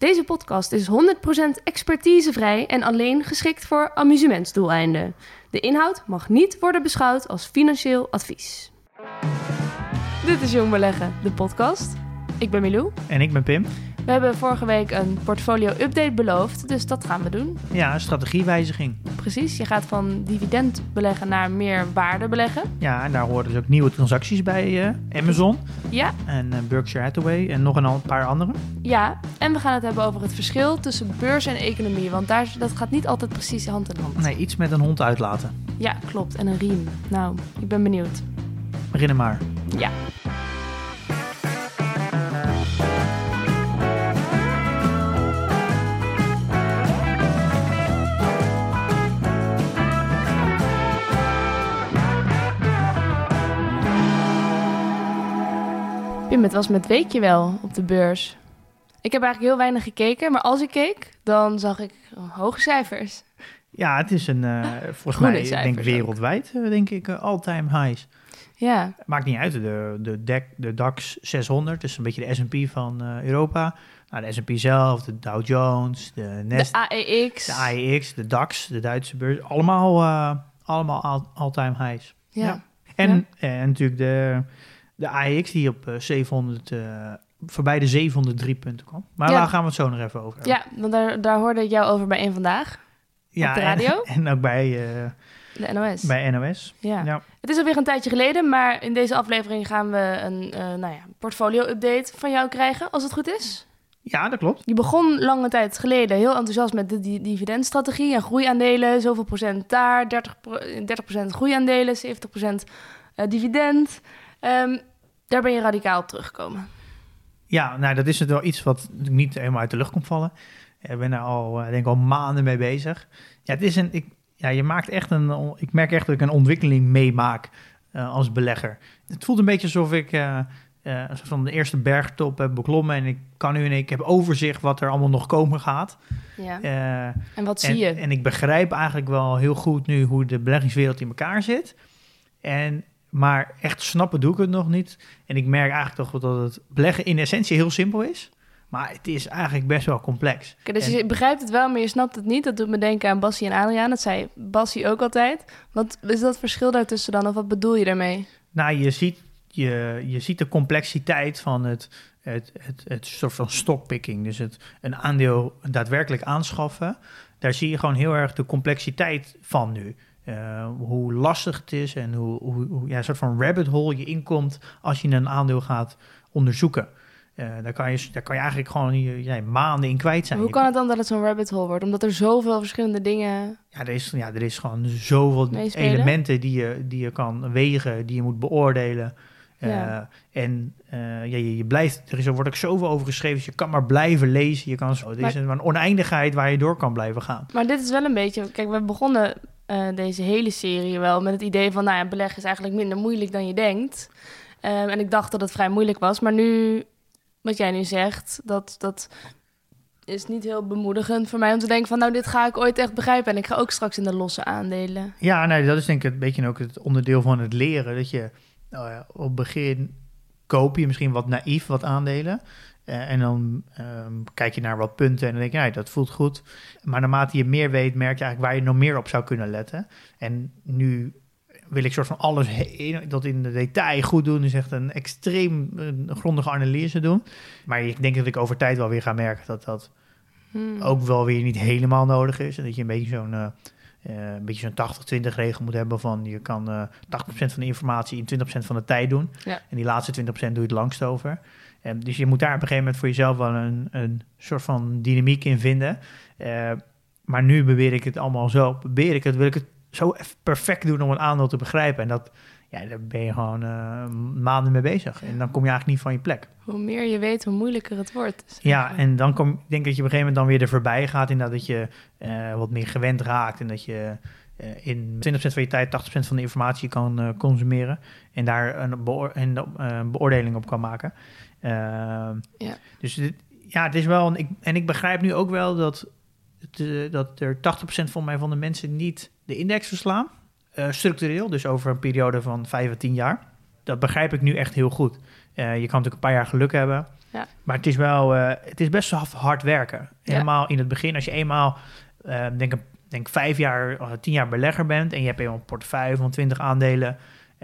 Deze podcast is 100% expertisevrij en alleen geschikt voor amusementsdoeleinden. De inhoud mag niet worden beschouwd als financieel advies. Dit is Jong Beleggen, de podcast. Ik ben Milou. En ik ben Pim. We hebben vorige week een portfolio-update beloofd, dus dat gaan we doen. Ja, een strategiewijziging. Precies, je gaat van dividend beleggen naar meer waarde beleggen. Ja, en daar horen dus ook nieuwe transacties bij eh, Amazon Ja, en eh, Berkshire Hathaway en nog een paar andere. ja. En we gaan het hebben over het verschil tussen beurs en economie, want daar, dat gaat niet altijd precies hand in hand. Nee, iets met een hond uitlaten. Ja, klopt. En een riem. Nou, ik ben benieuwd. Beginnen maar. Ja. Pim, het was met weekje wel op de beurs. Ik heb eigenlijk heel weinig gekeken, maar als ik keek, dan zag ik hoge cijfers. Ja, het is een, eh, volgens Groene mij, ik denk ook. wereldwijd, eh, denk ik, eh, all-time highs. Ja, Maakt niet uit, de, de, DAX, de DAX 600, dus een beetje de S&P van Europa. Nou, de S&P zelf, de Dow Jones, de de Nasdaq, AEX. de AEX, de DAX, de Duitse beurs. Allemaal, allemaal all- all-time highs. Ja. Ja. En, en natuurlijk de, de AEX die op eh, 700, eh, voorbij de 703 punten kwam. Maar Ja. daar gaan we het zo nog even over hebben. Ja, want daar, daar hoorde ik jou over bij één vandaag, Ja, op de radio? En, ook bij, eh, de NOS. bij NOS. Ja. Ja. Het is alweer een tijdje geleden, maar in deze aflevering gaan we een eh, nou ja, portfolio-update van jou krijgen, als het goed is. ja, dat klopt. Je begon lange tijd geleden heel enthousiast met de di- dividendstrategie en groeiaandelen. Zoveel procent daar, 30, pro- 30% groeiaandelen, 70% eh, dividend. Ehm, daar ben je radicaal op teruggekomen. Ja, nou, dat is het wel iets wat niet helemaal uit de lucht komt vallen. Ik ben daar al, eh, denk ik, al maanden mee bezig. Ja, het is een, ik, ja, je maakt echt een, ik merk echt dat ik een ontwikkeling meemaak eh, als belegger. Het voelt een beetje alsof ik soort van de eerste bergtop heb beklommen en ik kan nu en ik heb overzicht wat er allemaal nog komen gaat. Ja. En wat en, zie je? en ik begrijp eigenlijk wel heel goed nu hoe de beleggingswereld in elkaar zit. En, maar echt snappen doe ik het nog niet. En ik merk eigenlijk toch wel dat het beleggen in essentie heel simpel is. Maar het is eigenlijk best wel complex. Oké, dus En- je begrijpt het wel, maar je snapt het niet. Dat doet me denken aan Bassie en Adriaan. Dat zei Bassie ook altijd. Wat is dat verschil daartussen dan? Of wat bedoel je daarmee? Nou, je ziet, je, je ziet de complexiteit van het, het, het, het soort van stockpicking. Dus het, een aandeel daadwerkelijk aanschaffen. Daar zie je gewoon heel erg de complexiteit van nu. Eh, hoe lastig het is en hoe, hoe, hoe ja, een soort van rabbit hole je inkomt als je een aandeel gaat onderzoeken. Eh, daar, kan je, daar kan je eigenlijk gewoon je, ja, maanden in kwijt zijn. Hoe kan het dan dat het zo'n rabbit hole wordt? Omdat er zoveel verschillende dingen... Ja, er is, ja, er is gewoon zoveel Meespelen? elementen die je, die je kan wegen, die je moet beoordelen. Eh, Ja. En ja, je, je blijft, er is, er wordt ook zoveel over geschreven, dus je kan maar blijven lezen. Je kan zo, er is Maar- een, een oneindigheid waar je door kan blijven gaan. Maar dit is wel een beetje... Kijk, we begonnen eh, deze hele serie wel met het idee van... Nou ja, beleggen is eigenlijk minder moeilijk dan je denkt. Ehm, en ik dacht dat het vrij moeilijk was. Maar nu, wat jij nu zegt, dat... dat is niet heel bemoedigend voor mij om te denken van... nou, dit ga ik ooit echt begrijpen. En ik ga ook straks in de losse aandelen. Ja, nee, dat is denk ik een beetje ook het onderdeel van het leren. Dat je nou ja, op begin koop je misschien wat naïef wat aandelen. Eh, en dan ehm, kijk je naar wat punten en dan denk je, ja, dat voelt goed. Maar naarmate je meer weet, merk je eigenlijk waar je nog meer op zou kunnen letten. En nu wil ik soort van alles dat in de detail goed doen. Dus echt een extreem grondige analyse doen. Maar ik denk dat ik over tijd wel weer ga merken dat dat Hmm. ook wel weer niet helemaal nodig is. En dat je een beetje zo'n eh, eh, een beetje zo'n 80-20 regel moet hebben van je kan eh 80% van de informatie in 20% van de tijd doen. Ja. En die laatste 20% doe je het langst over. En dus je moet daar op een gegeven moment voor jezelf wel een, een soort van dynamiek in vinden. Eh, maar nu beweer ik het allemaal zo, beweer ik het, wil ik het zo perfect doen om een aandeel te begrijpen. En dat, ja, daar ben je gewoon eh, maanden mee bezig. En dan kom je eigenlijk niet van je plek. Hoe meer je weet, hoe moeilijker het wordt. Ja, en dan kom ik denk dat je op een gegeven moment dan weer er voorbij gaat. Inderdaad dat je eh, wat meer gewend raakt. En dat je eh, in 20% van je tijd 80% van de informatie kan consumeren. En daar een, beoor- een beoordeling op kan maken. Ehm, Ja. Dus dit, ja, het is wel... Een, ik, en ik begrijp nu ook wel dat, het, dat er 80% van mij van de mensen niet de index verslaan. Eh, structureel, dus over een periode van 5 à 10 jaar. Dat begrijp ik nu echt heel goed. Eh, je kan natuurlijk een paar jaar geluk hebben. Ja. Maar het is wel, eh, het is best wel hard werken. Ja. Helemaal in het begin, als je eenmaal, denk, denk vijf jaar, of tien jaar belegger bent en je hebt eenmaal een portefeuille van 20 aandelen,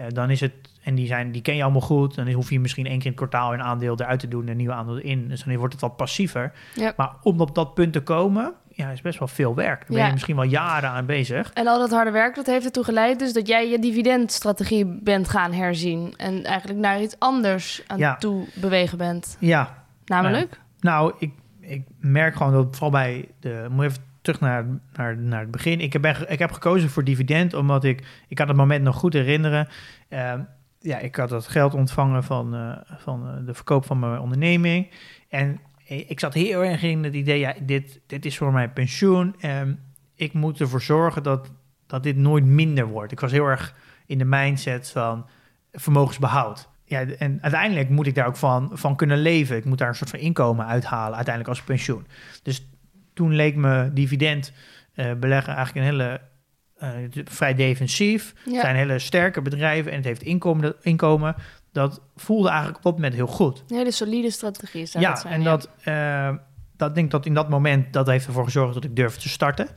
dan is het, en die, zijn, die ken je allemaal goed, dan hoef je misschien één keer in het kwartaal een aandeel eruit te doen en een nieuwe aandeel in. Dus dan wordt het wat passiever. Ja. Maar om op dat punt te komen, ja, is best wel veel werk. Daar ben Ja. je misschien wel jaren aan bezig. En al dat harde werk, dat heeft ertoe geleid dus dat jij je dividendstrategie bent gaan herzien. En eigenlijk naar iets anders aan Ja. toe bewegen bent. Ja, Namelijk? Nou, ik, ik merk gewoon dat vooral bij de. Moet even terug naar, naar, naar het begin. Ik heb, ben ik heb gekozen voor dividend omdat ik. Ik kan het moment nog goed herinneren. Ehm, ja, ik had dat geld ontvangen van, eh, van eh, de verkoop van mijn onderneming. En ik zat heel erg in het idee: ja, dit, dit is voor mijn pensioen. Ehm, ik moet ervoor zorgen dat, dat dit nooit minder wordt. Ik was heel erg in de mindset van vermogensbehoud. Ja, en uiteindelijk moet ik daar ook van, van kunnen leven. Ik moet daar een soort van inkomen uithalen, uiteindelijk als pensioen. Dus toen leek me dividend eh, beleggen eigenlijk een hele eh, vrij defensief. Het zijn hele sterke bedrijven en het heeft inkomen. inkomen. Dat voelde eigenlijk op dat moment heel goed. Een hele solide strategie zou Ja, dat zijn. en dat, eh, dat denk ik dat in dat moment, dat heeft ervoor gezorgd dat ik durfde te starten.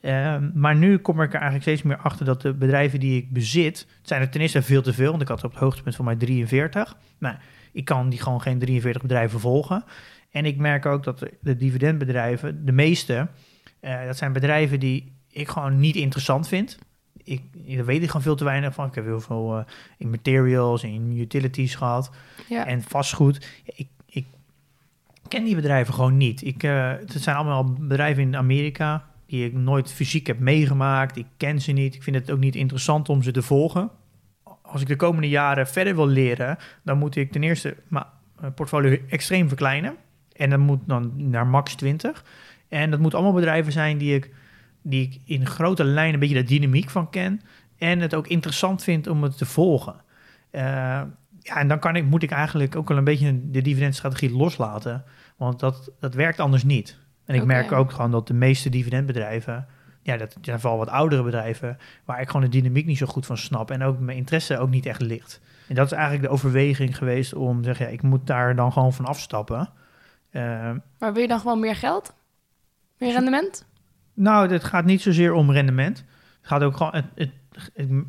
Eh, maar nu kom ik er eigenlijk steeds meer achter dat de bedrijven die ik bezit, het zijn er ten eerste veel te veel, want ik had op het hoogtepunt van mij 43. Nou, ik kan die gewoon geen 43 bedrijven volgen. En ik merk ook dat de, de dividendbedrijven, de meeste, eh, dat zijn bedrijven die ik gewoon niet interessant vind. Ik, daar weet ik gewoon veel te weinig van. Ik heb heel veel eh, in materials, in utilities gehad Ja. en vastgoed. Ik, ik ken die bedrijven gewoon niet. Ik, eh, het zijn allemaal bedrijven in Amerika die ik nooit fysiek heb meegemaakt. Ik ken ze niet. Ik vind het ook niet interessant om ze te volgen. Als ik de komende jaren verder wil leren, dan moet ik ten eerste mijn portfolio extreem verkleinen. En dat moet dan naar max 20. En dat moet allemaal bedrijven zijn die ik, die ik in grote lijnen een beetje de dynamiek van ken. En het ook interessant vind om het te volgen. Eh, ja, en dan kan ik, moet ik eigenlijk ook wel een beetje de dividendstrategie loslaten. Want dat, dat werkt anders niet. En ik merk ook gewoon dat de meeste dividendbedrijven... Ja, dat zijn vooral wat oudere bedrijven... waar ik gewoon de dynamiek niet zo goed van snap... en ook mijn interesse ook niet echt ligt. En dat is eigenlijk de overweging geweest om te zeggen... Ja, ik moet daar dan gewoon van afstappen. Eh, Maar wil je dan gewoon meer geld? Meer rendement? Nou, het gaat niet zozeer om rendement. Het gaat ook gewoon... Het, het,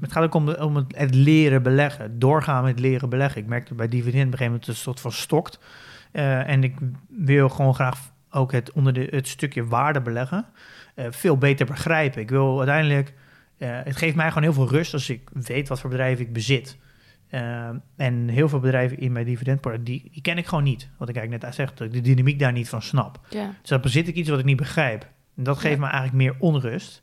het, gaat ook om, om het, het leren beleggen. Doorgaan met leren beleggen. Ik merkte bij dividend op een gegeven moment... dat het een soort van stokt. Eh, en ik wil gewoon graag ook het, onder de, het stukje waarde beleggen... eh, veel beter begrijpen. Ik wil uiteindelijk... eh, het geeft mij gewoon heel veel rust als ik weet wat voor bedrijven ik bezit. En heel veel bedrijven in mijn dividendportefeuille, die, die ken ik gewoon niet. Wat ik eigenlijk net zei, dat ik de dynamiek daar niet van snap. Ja. Dus dan bezit ik iets wat ik niet begrijp. En dat geeft Ja. me eigenlijk meer onrust.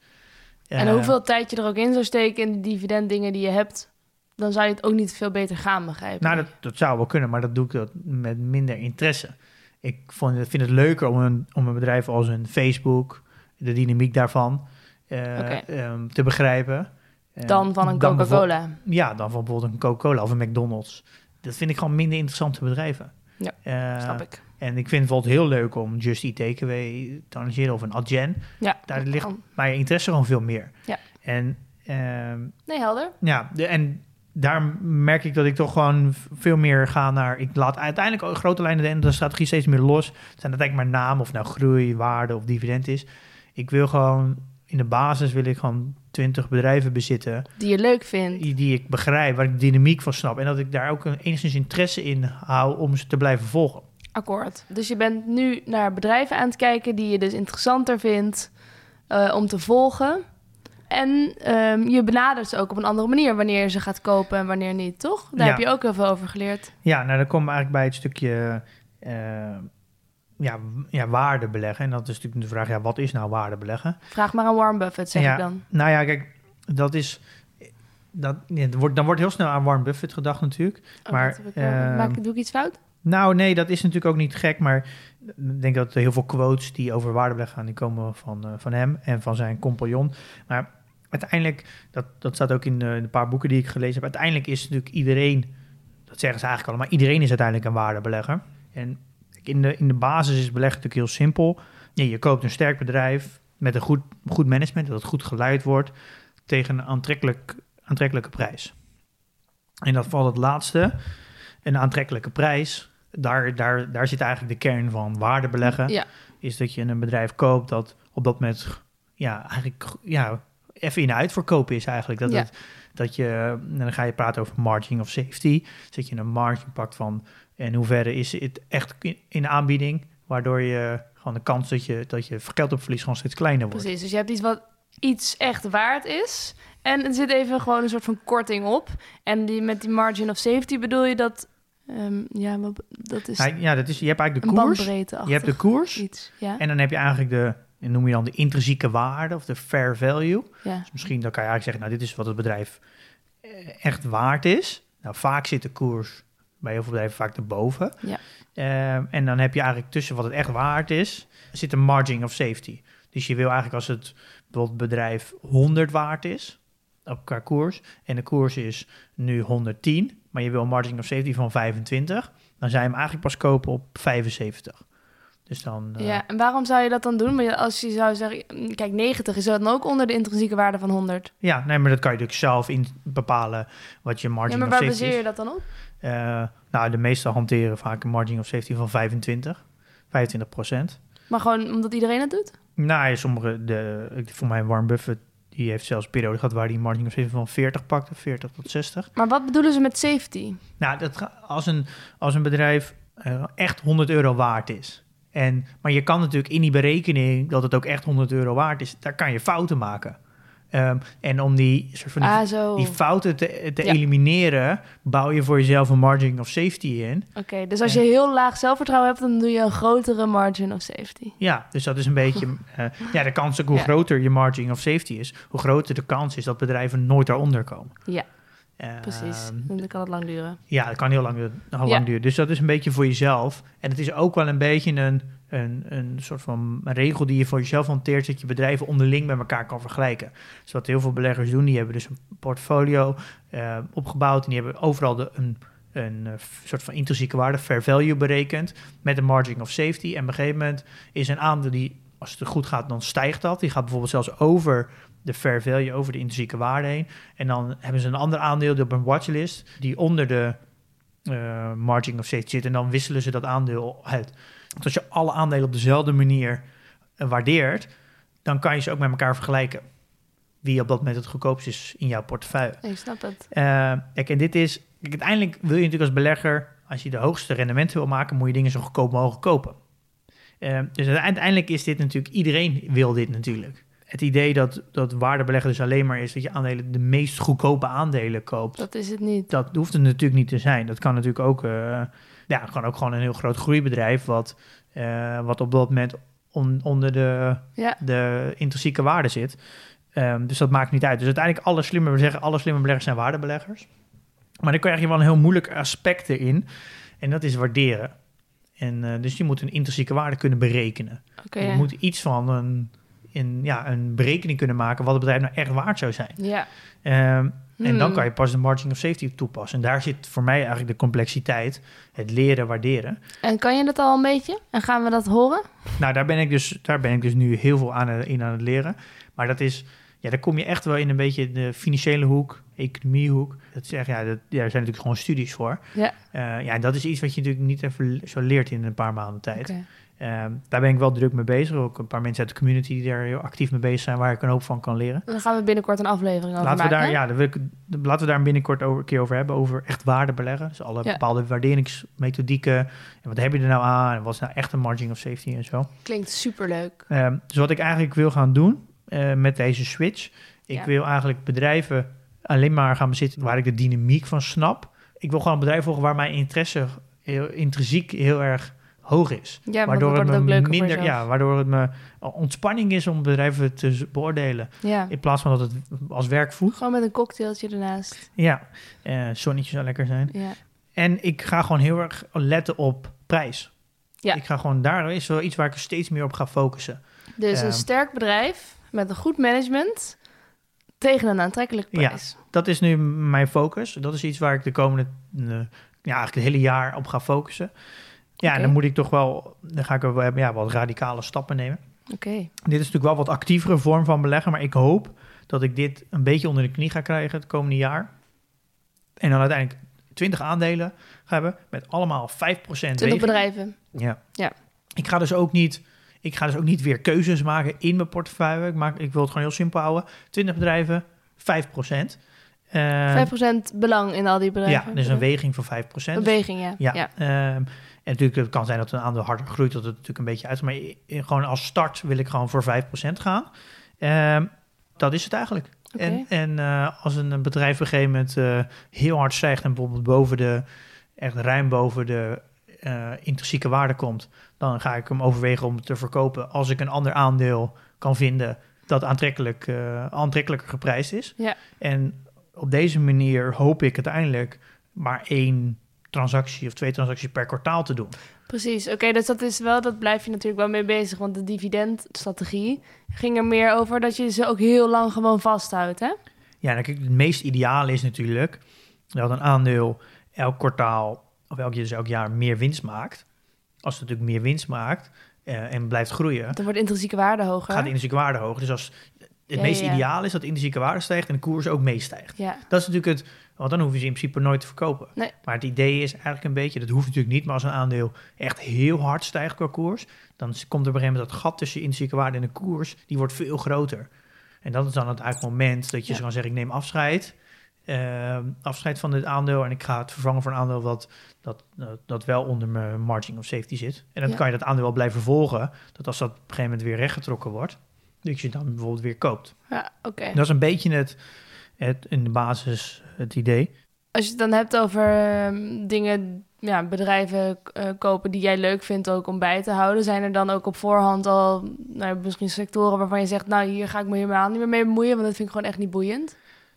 En Eh, hoeveel tijd je er ook in zou steken in de dividenddingen die je hebt, dan zou je het ook niet veel beter gaan begrijpen. Nou, dat, dat zou wel kunnen, maar dat doe ik dat met minder interesse. Ik vond, het- vind het leuker om een, om een bedrijf als een Facebook, de dynamiek daarvan, eh, ehm, te begrijpen. Eh, dan van een Coca-Cola. Ja, dan van bijvoorbeeld een Coca-Cola of een McDonald's. Dat vind ik gewoon minder interessante bedrijven. Ja, Snap ik. En ik vind het bijvoorbeeld heel leuk om Just Eat Takeaway te analyseren of een Adyen. Ja, Daar ligt mijn interesse gewoon veel meer. Ja. En ehm, Nee, helder. ja, de, en daar merk ik dat ik toch gewoon veel meer ga naar... Ik laat uiteindelijk grote lijnen de, de strategie steeds meer los. Het zijn uiteindelijk maar naam of nou groei, waarde of dividend is. Ik wil gewoon, in de basis wil ik gewoon 20 bedrijven bezitten... Die je leuk vindt. die, die ik begrijp, waar ik de dynamiek van snap. En dat ik daar ook een, enigszins interesse in hou om ze te blijven volgen. Akkoord. Dus je bent nu naar bedrijven aan het kijken die je dus interessanter vindt eh, om te volgen. En ehm, je benadert ze ook op een andere manier wanneer je ze gaat kopen en wanneer niet, toch? Daar Ja. heb je ook heel veel over geleerd. Ja, nou dan komen we eigenlijk bij het stukje eh, ja, ja, waarde beleggen. En dat is natuurlijk de vraag, ja, wat is nou waarde beleggen? Vraag maar aan Warren Buffett, zeg Ja. ik dan. Nou ja, kijk, dat is... dat, ja, wordt, dan wordt heel snel aan Warren Buffett gedacht natuurlijk. Oh, Maar, dat ik ehm, maak, doe ik iets fout? Nou, nee, dat is natuurlijk ook niet gek. Maar ik denk dat heel veel quotes die over waardebeleggen gaan, die komen van, eh, van hem en van zijn compagnon. Maar uiteindelijk, dat, dat staat ook in de, in de paar boeken die ik gelezen heb. Uiteindelijk is natuurlijk iedereen, dat zeggen ze eigenlijk allemaal, iedereen is uiteindelijk een waardebelegger. En in de, in de basis is beleggen natuurlijk heel simpel. Je koopt een sterk bedrijf met een goed, goed management, dat het goed geleid wordt, tegen een aantrekkelijk, aantrekkelijke prijs. En dat valt het laatste, een aantrekkelijke prijs. Daar, daar, daar zit eigenlijk de kern van waardebeleggen. Ja. Is dat je een bedrijf koopt dat op dat moment ja, eigenlijk ja, even in uitverkoop is eigenlijk. Dat, Ja. het, dat je, en dan ga je praten over margin of safety. Dat je een margin pakt van in hoeverre is het echt in- in de aanbieding, waardoor je gewoon de kans dat je, dat je geld op verlies gewoon steeds kleiner wordt. Precies, dus je hebt iets wat iets echt waard is. En er zit even gewoon een soort van korting op. En die, met die margin of safety bedoel je dat... ehm, ja, dat is Ja, ja, dat is, je hebt eigenlijk de koers. Je hebt de koers. iets. Ja, En dan heb je eigenlijk de, noem je dan de intrinsieke waarde of de fair value. ja. Dus misschien dan kan je eigenlijk zeggen, nou dit is wat het bedrijf eh, echt waard is. Nou vaak zit de koers bij heel veel bedrijven vaak erboven. Ja. Ehm, en dan heb je eigenlijk tussen wat het echt waard is, zit een margin of safety. Dus je wil eigenlijk als het bijvoorbeeld bedrijf 100 waard is, op qua koers, en de koers is nu 110, maar je wil een margin of safety van 25, dan zou je hem eigenlijk pas kopen op 75. Dus dan... eh, ja, en waarom zou je dat dan doen? Maar als je zou zeggen, mm, kijk, 90 is dat dan ook onder de intrinsieke waarde van 100. Ja, nee, maar dat kan je natuurlijk zelf in bepalen wat je margin Ja, maar of waar safety baseer is. je dat dan op? Eh, nou, de meeste hanteren vaak een margin of safety van 25, 25 procent. Maar gewoon omdat iedereen het doet? Nou, ja, sommige, de, voor mij Warren Buffett, die heeft zelfs een periode gehad waar die margin of safety van 40 pakte, 40 tot 60. Maar wat bedoelen ze met safety? Nou, dat, als, een, als een bedrijf eh, echt 100 euro waard is. En, maar je kan natuurlijk in die berekening dat het ook echt 100 euro waard is, daar kan je fouten maken. Ehm, en om die, soort van die, ah, die fouten te, te Ja. elimineren, bouw je voor jezelf een margin of safety in. Oké, dus als je heel laag zelfvertrouwen hebt, dan doe je een grotere margin of safety. Ja, dus dat is een beetje. eh, ja, de kans ook hoe Ja. groter je margin of safety is, hoe groter de kans is dat bedrijven nooit daaronder komen. Ja, Ehm, precies. Dan kan het lang duren. Ja, dat kan heel lang, heel lang Ja. duren. Dus dat is een beetje voor jezelf. En het is ook wel een beetje een, een, een soort van regel die je voor jezelf hanteert, dat je bedrijven onderling met elkaar kan vergelijken. Dus wat heel veel beleggers doen, die hebben dus een portfolio eh, opgebouwd en die hebben overal de, een, een eh, soort van intrinsieke waarde, fair value berekend, met een margin of safety. En op een gegeven moment is een aandeel die, als het goed gaat, dan stijgt dat. Die gaat bijvoorbeeld zelfs over de fair value, over de intrinsieke waarde heen. En dan hebben ze een ander aandeel op een watchlist, die onder de eh, margin of safety zit. En dan wisselen ze dat aandeel uit. Want als je alle aandelen op dezelfde manier eh, waardeert, dan kan je ze ook met elkaar vergelijken. Wie op dat moment het goedkoopst is in jouw portefeuille. Ik snap het. Eh, kijk, en dit is... Kijk, uiteindelijk wil je natuurlijk als belegger... als je de hoogste rendementen wil maken... moet je dingen zo goedkoop mogelijk kopen. Eh, dus uiteindelijk is dit natuurlijk... iedereen wil dit natuurlijk. Het idee dat, dat waardebeleggen dus alleen maar is... dat je aandelen de meest goedkope aandelen koopt... Dat is het niet. dat hoeft het natuurlijk niet te zijn. Dat kan natuurlijk ook... ja, kan ook gewoon een heel groot groeibedrijf... wat, eh, wat op dat moment on- onder de Ja, de intrinsieke waarde zit. Ehm, dus dat maakt niet uit. Dus uiteindelijk alle slimme, we zeggen alle slimme beleggers zijn waardebeleggers. Maar dan krijg je wel een heel moeilijk aspect erin. En dat is waarderen. En eh, dus je moet een intrinsieke waarde kunnen berekenen. Je ja. moet iets van een, een, ja, een berekening kunnen maken wat het bedrijf nou echt waard zou zijn. Ja. En dan Hmm. kan je pas de margin of safety toepassen. En daar zit voor mij eigenlijk de complexiteit. Het leren waarderen. En kan je dat al een beetje? En gaan we dat horen? Nou, daar ben ik dus, daar ben ik dus nu heel veel aan, eh, in aan het leren. Maar dat is, ja, daar kom je echt wel in een beetje de financiële hoek, economiehoek. Dat echt, ja, dat, ja, daar zijn natuurlijk gewoon studies voor. Ja. Eh, ja, en dat is iets wat je natuurlijk niet even zo leert in een paar maanden tijd. Ehm, daar ben ik wel druk mee bezig. Ook een paar mensen uit de community die daar heel actief mee bezig zijn, waar ik een hoop van kan leren. Dan gaan we binnenkort een aflevering over Laten we, daar, ja, dan wil ik, laten we daar binnenkort over, een keer over hebben, over echt waarde beleggen. Dus alle Ja. bepaalde waarderingsmethodieken. En wat heb je er nou aan? En wat is nou echt een margin of safety en zo. Klinkt superleuk. Ehm, dus wat ik eigenlijk wil gaan doen eh, met deze switch, ik Ja. wil eigenlijk bedrijven alleen maar gaan bezitten waar ik de dynamiek van snap. Ik wil gewoon een bedrijf volgen waar mijn interesse heel, intrinsiek heel erg hoog is. Ja, waardoor het me het leuker minder, voor jezelf. ja, waardoor het me ontspanning is om bedrijven te beoordelen. Ja. In plaats van dat het als werk voelt. Gewoon met een cocktailtje ernaast. Ja, eh zonnetje zou lekker zijn. Ja. En ik ga gewoon heel erg letten op prijs. Ja. Ik ga gewoon, daar is wel iets waar ik steeds meer op ga focussen. Dus Ehm. een sterk bedrijf met een goed management tegen een aantrekkelijke Ja. prijs. Dat is nu mijn focus. Dat is iets waar ik de komende, eh, ja, eigenlijk het hele jaar op ga focussen. Ja, en dan moet ik toch wel, dan ga ik wel ja, wat radicale stappen nemen. Oké. Dit is natuurlijk wel wat actievere vorm van beleggen, maar ik hoop dat ik dit een beetje onder de knie ga krijgen het komende jaar. En dan uiteindelijk 20 aandelen ga hebben met allemaal 5% 20 weging. bedrijven. Ja. Ja. Ik ga dus ook niet, ik ga dus ook niet weer keuzes maken in mijn portefeuille. Ik, maak, ik wil het gewoon heel simpel houden. 20 bedrijven, 5%. Eh, 5% belang in al die bedrijven. ja, dus een weging van 5%. Een weging, ja. Ja, ja. ehm, en natuurlijk het kan zijn dat een aandeel harder groeit, dat het natuurlijk een beetje uit. Maar gewoon als start wil ik gewoon voor 5% gaan. Ehm, dat is het eigenlijk. En, en eh, als een bedrijf op een gegeven moment eh, heel hard stijgt en bijvoorbeeld boven de, echt ruim boven de eh, intrinsieke waarde komt, dan ga ik hem overwegen om te verkopen als ik een ander aandeel kan vinden dat aantrekkelijk, aantrekkelijker geprijsd is. Ja. En op deze manier hoop ik uiteindelijk maar één transactie of twee transacties per kwartaal te doen. Precies. Oké, dus dat is wel, dat blijf je natuurlijk wel mee bezig. Want de dividendstrategie ging er meer over dat je ze ook heel lang gewoon vasthoudt, hè? Ja, dan kijk, het meest ideale is natuurlijk dat een aandeel elk kwartaal of elk, dus elk jaar meer winst maakt. Als het natuurlijk meer winst maakt eh, en blijft groeien, Dan wordt de intrinsieke waarde hoger. gaat de intrinsieke waarde hoog. Dus als het Ja, meest ja. ideaal is dat de intrinsieke waarde stijgt en de koers ook meestijgt. Ja, Dat is natuurlijk het, want dan hoeven ze in principe nooit te verkopen. Nee. Maar het idee is eigenlijk een beetje, dat hoeft natuurlijk niet, maar als een aandeel echt heel hard stijgt qua koers, dan komt er op een gegeven moment dat gat tussen intrinsieke waarde en de koers, die wordt veel groter. En dat is dan het eigenlijk moment dat je Ja. kan zeggen, ik neem afscheid, ehm, afscheid van dit aandeel en ik ga het vervangen voor een aandeel dat, dat, dat, dat wel onder mijn margin of safety zit. En dan Ja. kan je dat aandeel wel blijven volgen, dat als dat op een gegeven moment weer rechtgetrokken wordt, dat je dan bijvoorbeeld weer koopt. ja oké. Dat is een beetje het, het in de basis het idee. Als je het dan hebt over ehm, dingen, ja, bedrijven eh, kopen die jij leuk vindt ook om bij te houden, zijn er dan ook op voorhand al nou, misschien sectoren waarvan je zegt, nou hier ga ik me helemaal niet meer mee bemoeien, want dat vind ik gewoon echt niet boeiend.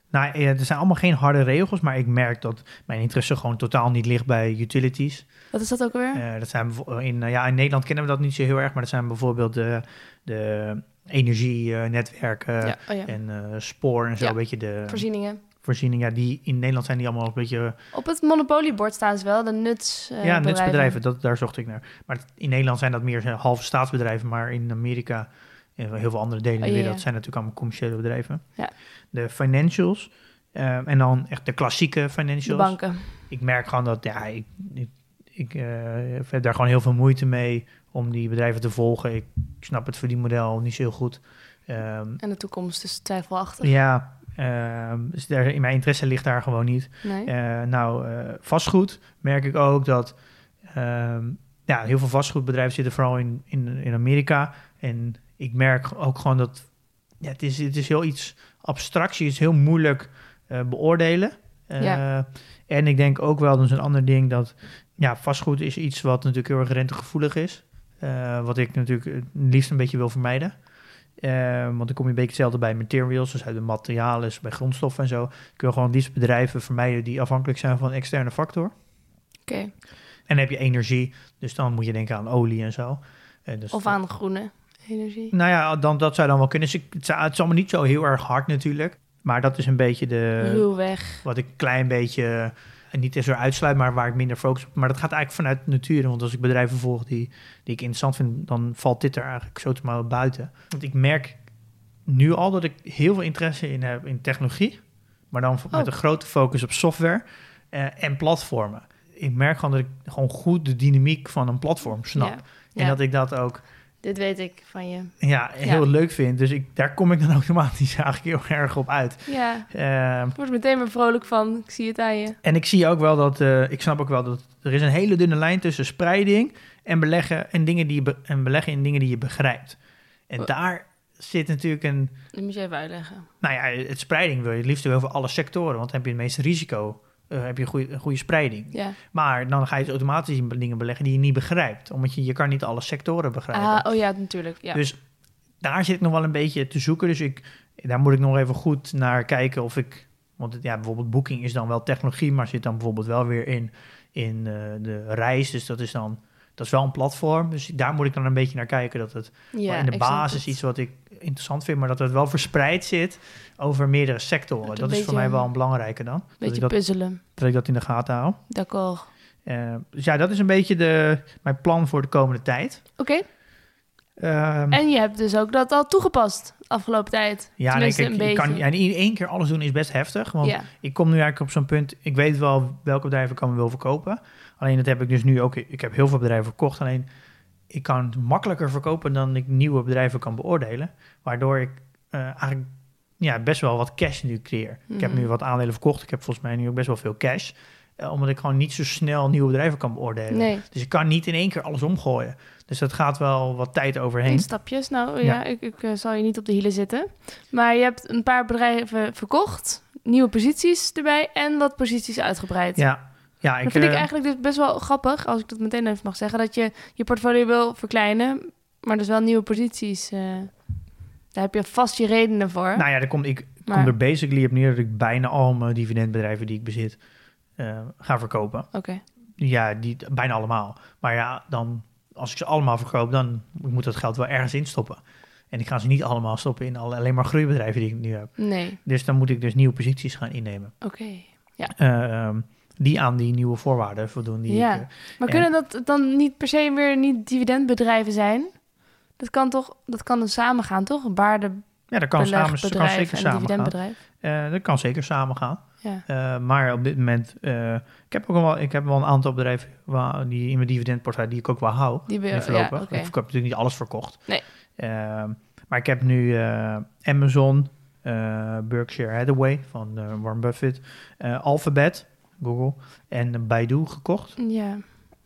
Nou, er zijn allemaal geen harde regels, maar ik merk dat mijn interesse gewoon totaal niet ligt bij utilities. Wat is dat ook alweer? Eh, dat zijn in, eh, ja, in Nederland kennen we dat niet zo heel erg, maar dat zijn bijvoorbeeld de, de energienetwerken ja, oh ja. en eh, spoor en zo, Ja, een beetje de Voorzieningen. voorzieningen. Die, in Nederland zijn die allemaal een beetje Op het monopoliebord staan ze wel, de nuts. eh, ja, bedrijven. nutsbedrijven, dat, daar zocht ik naar. Maar in Nederland zijn dat meer halve staatsbedrijven, maar in Amerika en heel veel andere delen in de Oh, ja. zijn natuurlijk allemaal commerciële bedrijven. Ja. De financials eh, en dan echt de klassieke De financials. banken. ik merk gewoon dat ja, ik, ik, ik eh, heb daar gewoon heel veel moeite mee om die bedrijven te volgen. Ik snap het verdienmodel niet zo heel goed. Ehm, En de toekomst is twijfelachtig. ja, ehm, dus daar, in mijn interesse ligt daar gewoon niet. Nee. Eh, nou, eh, vastgoed merk ik ook dat ehm, ja, heel veel vastgoedbedrijven zitten vooral in, in, in Amerika. En ik merk ook gewoon dat ja, het, is, het is heel iets abstractie, is heel moeilijk eh, beoordelen. Ja. En ik denk ook wel, dat is een ander ding, dat ja, vastgoed is iets wat natuurlijk heel erg rentegevoelig is. Eh, wat ik natuurlijk het liefst een beetje wil vermijden. Eh, want dan kom je een beetje hetzelfde bij materials, dus uit de materialen, bij grondstoffen en zo. Ik wil gewoon liefst bedrijven vermijden die afhankelijk zijn van een externe factor. Oké. En dan heb je energie, dus dan moet je denken aan olie en zo. Eh, dus Of aan groene energie. Nou ja, dan, dat zou dan wel kunnen. Dus ik, het, zou- het is allemaal niet zo heel erg hard natuurlijk. Maar dat is een beetje de, Ruwweg. wat ik een klein beetje, en niet eens eruit sluit, maar waar ik minder focus op. Maar dat gaat eigenlijk vanuit de natuur. Want als ik bedrijven volg die, die ik interessant vind, dan valt dit er eigenlijk zo te maar buiten. Want ik merk nu al dat ik heel veel interesse in heb in technologie. Maar dan met Oh. een grote focus op software eh, en platformen. Ik merk gewoon dat ik gewoon goed de dynamiek van een platform snap. Ja. En Ja. dat ik dat ook Dit weet ik van je. ja, heel Ja. leuk vind. Dus ik, daar kom ik dan automatisch eigenlijk heel erg op uit. Ja, Ehm, ik word meteen weer vrolijk van. Ik zie het aan je. en ik zie ook wel dat, eh, ik snap ook wel dat er is een hele dunne lijn tussen spreiding en beleggen en dingen die je be- en beleggen in dingen die je begrijpt. En Oh. daar zit natuurlijk een, Dat moet je even uitleggen. nou ja, het spreiding wil je het liefst over alle sectoren, want dan heb je het meeste risico eh, heb je een goede, een goede spreiding. Ja. Maar dan ga je dus automatisch in dingen beleggen die je niet begrijpt. Omdat je, je kan niet alle sectoren begrijpen. Ah, oh ja, natuurlijk. Ja. Dus daar zit ik nog wel een beetje te zoeken. Dus ik, daar moet ik nog even goed naar kijken of ik... Want het, ja, bijvoorbeeld Booking is dan wel technologie, maar zit dan bijvoorbeeld wel weer in, in eh, de reis. Dus dat is dan... Dat is wel een platform, dus daar moet ik dan een beetje naar kijken. Dat het ja, in de ik basis iets wat ik interessant vind, maar dat het wel verspreid zit over meerdere sectoren. Dat Dat, een is voor mij wel een belangrijke dan. Ik, Beetje dat, puzzelen. dat ik dat in de gaten hou. D'accord. Eh, dus ja, dat is een beetje de, mijn plan voor de komende tijd. Oké. Ehm, En je hebt dus ook dat al toegepast afgelopen tijd. ja, nee, kijk, een je kan ja, in één keer alles doen is best heftig. Want Ja. ik kom nu eigenlijk op zo'n punt. Ik weet wel welke bedrijven ik kan wil verkopen. Alleen dat heb ik dus nu ook. Ik heb heel veel bedrijven verkocht. Alleen ik kan het makkelijker verkopen dan ik nieuwe bedrijven kan beoordelen. Waardoor ik eh, eigenlijk ja, best wel wat cash nu creëer. Ik heb nu wat aandelen verkocht. Ik heb volgens mij nu ook best wel veel cash. Eh, omdat ik gewoon niet zo snel nieuwe bedrijven kan beoordelen. Nee, Dus ik kan niet in één keer alles omgooien. Dus dat gaat wel wat tijd overheen. in stapjes. Nou ja, Ja. ik, ik eh, zal je niet op de hielen zitten. Maar je hebt een paar bedrijven verkocht, nieuwe posities erbij en wat posities uitgebreid. Ja, ja ik, dat vind ik eh, eigenlijk dus best wel grappig, als ik dat meteen even mag zeggen, dat je je portfolio wil verkleinen, maar dus wel nieuwe posities. eh, daar heb je vast je redenen voor. Nou ja, er komt, ik Maar- kom er basically op neer dat ik bijna al mijn dividendbedrijven die ik bezit eh, ga verkopen. Oké, Ja, die, bijna allemaal. Maar ja, dan, als ik ze allemaal verkoop, dan moet dat geld wel ergens instoppen. En ik ga ze niet allemaal stoppen in alle, alleen maar groeibedrijven die ik nu heb. nee, Dus dan moet ik dus nieuwe posities gaan innemen. oké. Eh, ehm, die aan die nieuwe voorwaarden voldoen. Die Ja. ik, eh, Maar En- kunnen dat dan niet per se weer niet dividendbedrijven zijn? Dat kan toch, dat kan dan samen gaan, toch? Een ja, dat kan, samen, dat kan zeker samen gaan. Eh, dat kan zeker samen gaan. Ja. Eh, maar op dit moment, eh, ik heb ook wel, ik heb wel een aantal bedrijven waar, die in mijn dividendportefeuille die ik ook wel hou. Die voorlopig. ja, oké. Ik heb natuurlijk niet alles verkocht. Nee. Ehm, maar ik heb nu Amazon, Berkshire Hathaway van Warren Buffett, Alphabet, Google en Baidu gekocht. Ja.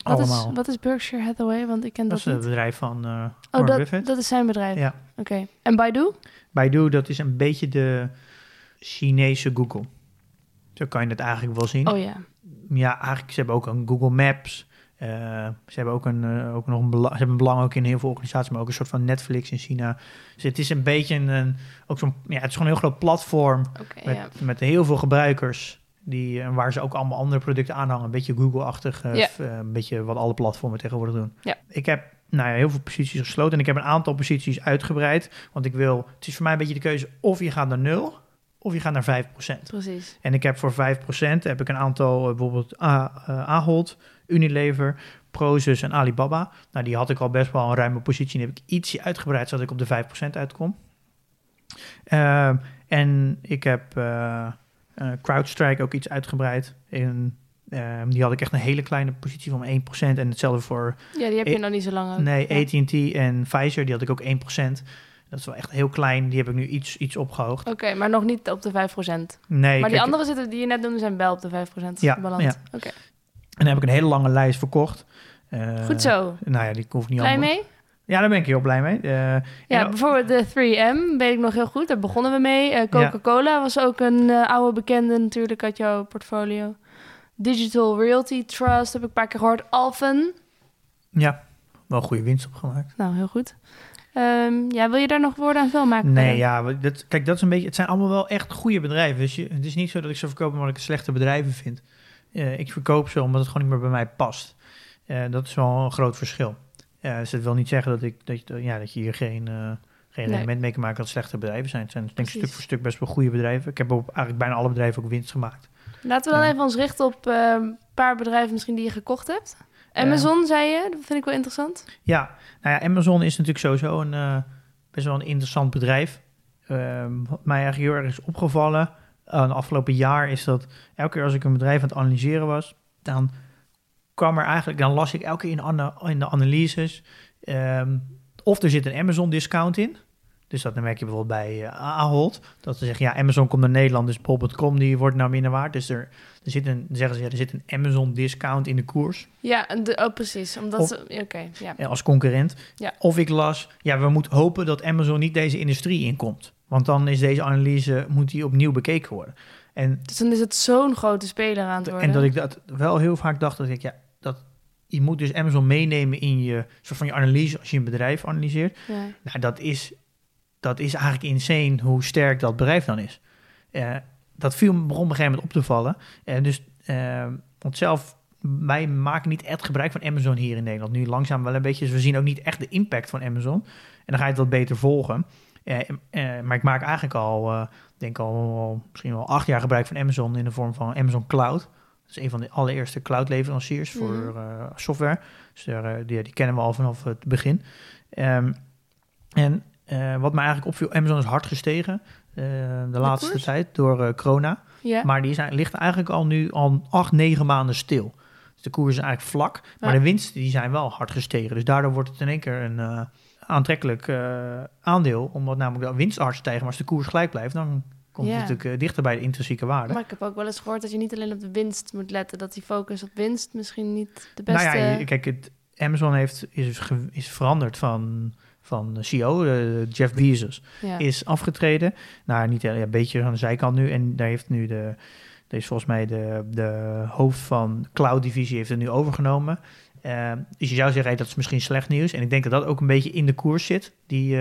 Wat is, wat is Berkshire Hathaway? Want ik ken Dat dat, is het bedrijf van eh Oh, Warren dat, Buffett. dat is zijn bedrijf. Ja. Oké. En Baidu? Baidu, dat is een beetje de Chinese Google. Zo kan je het eigenlijk wel zien. Oh ja. Ja, eigenlijk, ze hebben ook een Google Maps. Eh, ze hebben ook, een, eh, ook nog een belang, ze hebben een belang ook in heel veel organisaties, maar ook een soort van Netflix in China. Dus het is een beetje een, ook zo'n, ja, het is gewoon een heel groot platform met, ja. met heel veel gebruikers. Die, en waar ze ook allemaal andere producten aanhangen. Een beetje Google-achtig. eh, Ja. eh, een beetje wat alle platformen tegenwoordig doen. Ja. Ik heb nou ja, heel veel posities gesloten. En ik heb een aantal posities uitgebreid. Want ik wil... Het is voor mij een beetje de keuze of je gaat naar 0 of je gaat naar 5%. Precies. En ik heb voor 5% heb ik een aantal, eh, bijvoorbeeld A- Ahold, Unilever, Prozus en Alibaba. Nou, die had ik al best wel een ruime positie. En heb ik ietsje uitgebreid, zodat ik op de 5% uitkom. Ehm, en ik heb eh, CrowdStrike ook iets uitgebreid. In, ehm, die had ik echt een hele kleine positie van 1%. En hetzelfde voor Ja, die heb je nog niet zo lang. ook. nee, Ja. AT&T en Pfizer, die had ik ook 1%. Dat is wel echt heel klein. Die heb ik nu iets, iets opgehoogd. Oké, maar nog niet op de 5%. Nee, maar die andere zitten die je net noemde zijn wel op de 5% Ja, ja. Oké, En dan heb ik een hele lange lijst verkocht. Eh, goed zo. Nou ja, die hoef ik niet Blij allemaal. mee? Ja, daar ben ik heel blij mee. Eh, Ja, bijvoorbeeld de 3M, weet ik nog heel goed. Daar begonnen we mee. Eh, Coca-Cola was ook een eh, oude bekende natuurlijk uit jouw portfolio. Digital Realty Trust heb ik een paar keer gehoord. Alphen, ja, wel goede winst opgemaakt. nou heel goed. Ehm, ja, wil je daar nog woorden aan veel maken? Nee, ja, dat, kijk, dat is een beetje. Het zijn allemaal wel echt goede bedrijven. Dus je, het is niet zo dat ik ze verkoop omdat ik het slechte bedrijven vind. Ik verkoop ze omdat het gewoon niet meer bij mij past. Dat is wel een groot verschil. Eh, dus dat wil niet zeggen dat, ik, dat, je, ja, dat je hier geen, eh, geen Nee. element mee kan maken dat slechte bedrijven zijn. Het zijn denk ik stuk voor stuk best wel goede bedrijven. Ik heb op eigenlijk bijna alle bedrijven ook winst gemaakt. Laten we dan Ja. even ons richten op een paar bedrijven misschien die je gekocht hebt. Amazon, zei je, dat vind ik wel interessant. Ja, nou ja, Amazon is natuurlijk sowieso een eh, best wel een interessant bedrijf. Ehm, wat mij eigenlijk heel erg is opgevallen uh, afgelopen jaar is dat elke keer als ik een bedrijf aan het analyseren was, dan kwam er eigenlijk, dan las ik elke keer in, in de analyses ehm, of er zit een Amazon discount in. Dus dat dan merk je bijvoorbeeld bij eh, Ahold. Dat ze zeggen, ja, Amazon komt naar Nederland, dus bol.com die wordt nou minder waard. Dus er, er zit een, zeggen ze, ja, er zit een Amazon discount in de koers. Ja, de, oh, precies. Omdat. Oké, ja. eh, als concurrent. Ja. Of ik las, ja, we moeten hopen dat Amazon niet deze industrie inkomt. Want dan is deze analyse, moet die opnieuw bekeken worden. En, Dus dan is het zo'n grote speler aan het worden. en dat ik dat wel heel vaak dacht, dat ik, ja, dat, je moet dus Amazon meenemen in je, soort van je analyse als je een bedrijf analyseert. Ja. Nou, dat is, dat is eigenlijk insane hoe sterk dat bedrijf dan is. Eh, dat viel me begon op een gegeven moment op te vallen. En dus, eh, want zelf, wij maken niet echt gebruik van Amazon hier in Nederland. Nu langzaam wel een beetje, dus we zien ook niet echt de impact van Amazon. En dan ga je het wat beter volgen. Eh, eh, maar ik maak eigenlijk al, eh, denk al, al misschien wel acht jaar gebruik van Amazon in de vorm van Amazon Cloud. Dat is een van de allereerste cloud-leveranciers voor Mhm. eh, software. Dus daar, eh, die, die kennen we al vanaf het begin. Ehm, en eh, wat mij eigenlijk opviel, Amazon is hard gestegen eh, de, laatste koers? tijd door corona. Maar die zijn, ligt eigenlijk al nu al acht, negen maanden stil. Dus de koers is eigenlijk vlak, maar Ja. de winsten die zijn wel hard gestegen. Dus daardoor wordt het in één keer een aantrekkelijk aandeel, omdat namelijk de winst hard stijgen. Maar als de koers gelijk blijft, dan komt Ja. het natuurlijk eh, dichter bij de intrinsieke waarde. Maar ik heb ook wel eens gehoord dat je niet alleen op de winst moet letten. Dat die focus op winst misschien niet de beste... Nou ja, kijk, het, Amazon heeft, is, ge- is veranderd van, van CEO, eh, Jeff Bezos. ja. is afgetreden. Nou, niet ja, een beetje aan de zijkant nu. En daar heeft nu de, deze volgens mij de, de hoofd van cloud divisie heeft het nu overgenomen. Eh, dus je zou zeggen, hey, dat is misschien slecht nieuws. En ik denk dat dat ook een beetje in de koers zit, die,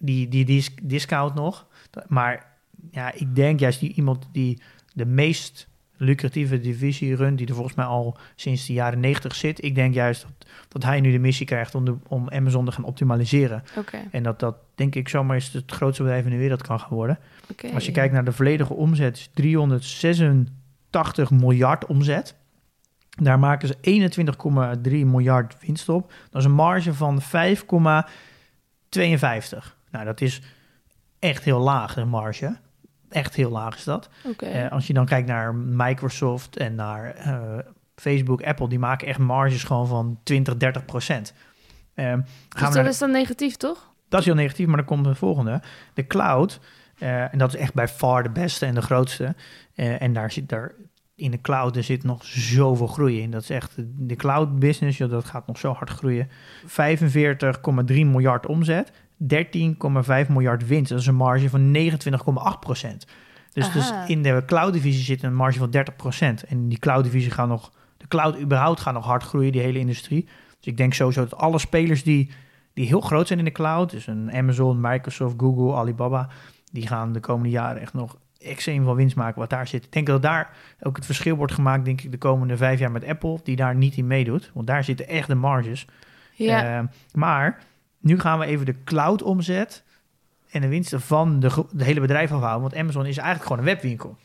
die, die, dis- discount nog. Maar ja, ik denk juist die iemand die de meest lucratieve divisie runt, die er volgens mij al sinds de jaren 90 zit. Ik denk juist dat, dat hij nu de missie krijgt om, de, om Amazon te gaan optimaliseren. En dat dat, denk ik, zomaar eens het grootste bedrijf in de wereld kan gaan worden. oké. Als je kijkt naar de volledige omzet, is 386 miljard omzet. Daar maken ze 21,3 miljard winst op. Dat is een marge van 5,52. Nou, dat is echt heel laag, een marge. Echt heel laag is dat. Eh, als je dan kijkt naar Microsoft en naar eh, Facebook, Apple, die maken echt marges gewoon van 20, 30 procent. Ehm, dus dat naar is dan negatief, toch? dat is heel negatief, maar dan komt de volgende. De cloud, eh, en dat is echt bij far de beste en de grootste. En daar zit daar in de cloud, er zit nog zoveel groei in. Dat is echt de cloud business, joh, dat gaat nog zo hard groeien. 45,3 miljard omzet, 13,5 miljard winst. Dat is een marge van 29,8 procent. Dus, dus in de cloud divisie zit een marge van 30 procent. En die cloud divisie gaat nog, de cloud überhaupt gaat nog hard groeien, die hele industrie. Dus ik denk sowieso dat alle spelers die die heel groot zijn in de cloud, dus een Amazon, Microsoft, Google, Alibaba, die gaan de komende jaren echt nog extreem veel winst maken wat daar zit. Ik denk dat daar ook het verschil wordt gemaakt, denk ik, de komende vijf jaar met Apple, die daar niet in meedoet, want daar zitten echt de marges. Ja. Eh, maar nu gaan we even de cloud omzet en de winsten van de, hele bedrijf afhouden, want Amazon is eigenlijk gewoon een webwinkel.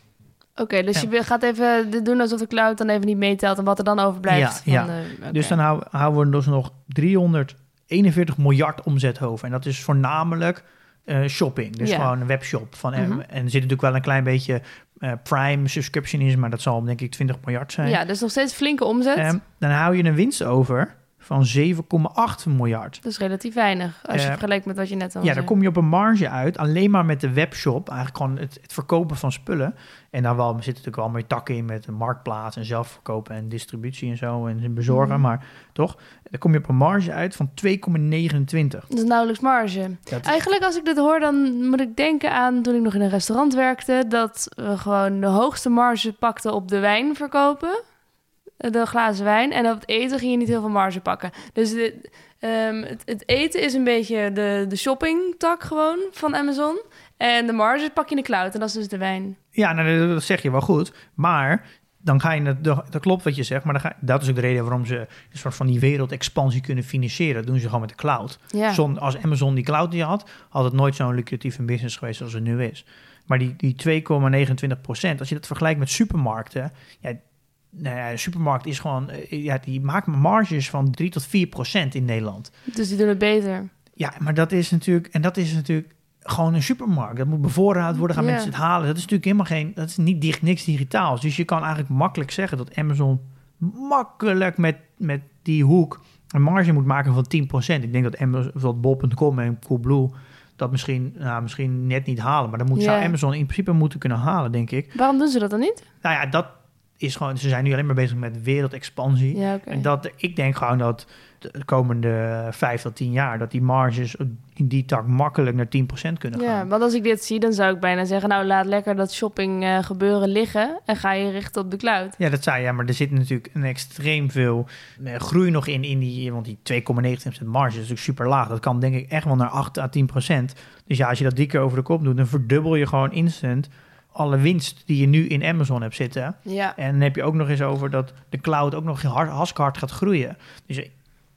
Oké, dus Ja. je gaat even doen alsof de cloud dan even niet meetelt en wat er dan overblijft. Ja, van ja. De, oké. Dus dan hou- houden we dus nog 341 miljard omzet over. En dat is voornamelijk eh, shopping. Dus gewoon een webshop. Van, Mhm. En er zit natuurlijk wel een klein beetje eh, Prime subscription in, maar dat zal denk ik 20 miljard zijn. Ja, dus nog steeds flinke omzet. Ehm, dan hou je een winst over van 7,8 miljard. dat is relatief weinig als je Eh, vergelijkt met wat je net al Ja, dan kom je op een marge uit, alleen maar met de webshop. Eigenlijk gewoon het, het verkopen van spullen. En dan wel, zitten natuurlijk wel meer takken in met een marktplaats en zelfverkopen en distributie en zo en bezorgen. Mhm. Maar toch, dan kom je op een marge uit van 2,29. Dat is nauwelijks marge. Dat Eigenlijk als ik dit hoor, dan moet ik denken aan toen ik nog in een restaurant werkte, dat we gewoon de hoogste marge pakten op de wijn verkopen. Eh, De glazen wijn. En op het eten ging je niet heel veel marge pakken. Dus de, ehm, het, het eten is een beetje de, de shoppingtak gewoon van Amazon. En de marge pak je in de cloud. En dat is dus de wijn. Ja, nou, dat- zeg je wel goed. Maar dan ga je, het- dat dat klopt wat je zegt, maar dan ga, dat is ook de reden waarom ze een soort van die wereldexpansie kunnen financieren. Dat doen ze gewoon met de cloud. Ja. Zon, als Amazon die cloud niet had, had het nooit zo'n lucratieve business geweest als het nu is. Maar die, die 2,29 procent, als je dat vergelijkt met supermarkten, ja, nou ja, de supermarkt is gewoon, eh, ja, die maakt marges van 3 tot 4 procent in Nederland. Dus die doen het beter. Ja, maar dat is natuurlijk, en dat is natuurlijk gewoon een supermarkt. Dat moet bevoorraad worden, gaan mensen het halen. Dat is natuurlijk helemaal geen, dat is niet dig, niks digitaals. Dus je kan eigenlijk makkelijk zeggen dat Amazon makkelijk met, met die hoek een marge moet maken van 10%. Ik denk dat Amazon, dat bol.com en Coolblue dat misschien, nou, misschien net niet halen. Maar dan moet, zou. Amazon in principe moeten kunnen halen, denk ik. Waarom doen ze dat dan niet? Nou ja, dat, is gewoon, ze zijn nu alleen maar bezig met wereldexpansie. Ja. En dat, ik denk gewoon dat de komende vijf tot tien jaar, dat die marges in die tak makkelijk naar 10% kunnen Ja, gaan. want als ik dit zie, dan zou ik bijna zeggen... nou, laat lekker dat shopping eh, gebeuren liggen... en ga je richten op de cloud. Ja, dat zei je, maar er zit natuurlijk een extreem veel eh, groei nog in, in die, want die 2,9% marge is natuurlijk super laag. Dat kan denk ik echt wel naar 8 à 10%. Dus ja, als je dat drie keer over de kop doet, dan verdubbel je gewoon instant alle winst die je nu in Amazon hebt zitten. Ja, En dan heb je ook nog eens over dat de cloud ook nog hard, hartstikke gaat groeien. Dus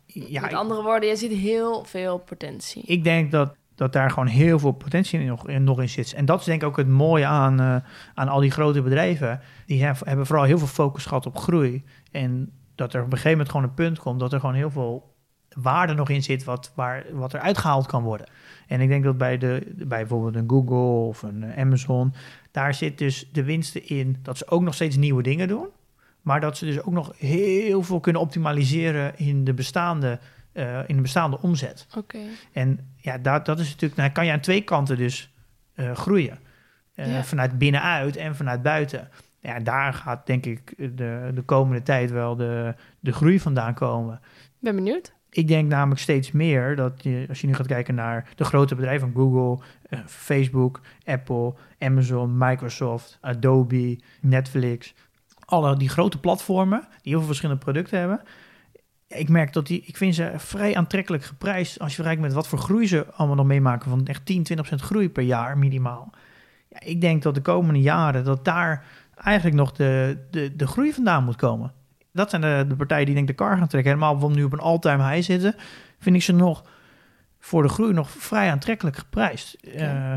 ja, met andere woorden, je ziet heel veel potentie. ik denk dat, dat daar gewoon heel veel potentie in nog, in, nog in zit. En dat is denk ik ook het mooie aan, eh, aan al die grote bedrijven. Die hef- hebben vooral heel veel focus gehad op groei. En dat er op een gegeven moment gewoon een punt komt dat er gewoon heel veel waarde nog in zit wat, waar, wat er uitgehaald kan worden. En ik denk dat bij, de, bij bijvoorbeeld een Google of een Amazon, daar zit dus de winsten in dat ze ook nog steeds nieuwe dingen doen. Maar dat ze dus ook nog heel veel kunnen optimaliseren in de bestaande, eh, in de bestaande omzet. Oké. En ja, dat, dat is natuurlijk, nou kan je aan twee kanten dus eh, groeien. Eh, Ja. Vanuit binnenuit en vanuit buiten. Ja, daar gaat denk ik de, de komende tijd wel de, de groei vandaan komen. Ben benieuwd. Ik denk namelijk steeds meer dat je, als je nu gaat kijken naar de grote bedrijven van Google, eh, Facebook, Apple, Amazon, Microsoft, Adobe, Netflix, alle die grote platformen die heel veel verschillende producten hebben. Ik merk dat die, ik vind ze vrij aantrekkelijk geprijsd als je vergelijkt met wat voor groei ze allemaal nog meemaken van echt 10, 20% groei per jaar minimaal. Ja, ik denk dat de komende jaren dat daar eigenlijk nog de, de, de groei vandaan moet komen. Dat zijn de, de partijen die denk ik de kar gaan trekken. Helemaal omdat nu op een all-time high zitten, vind ik ze nog voor de groei nog vrij aantrekkelijk geprijsd. Eh,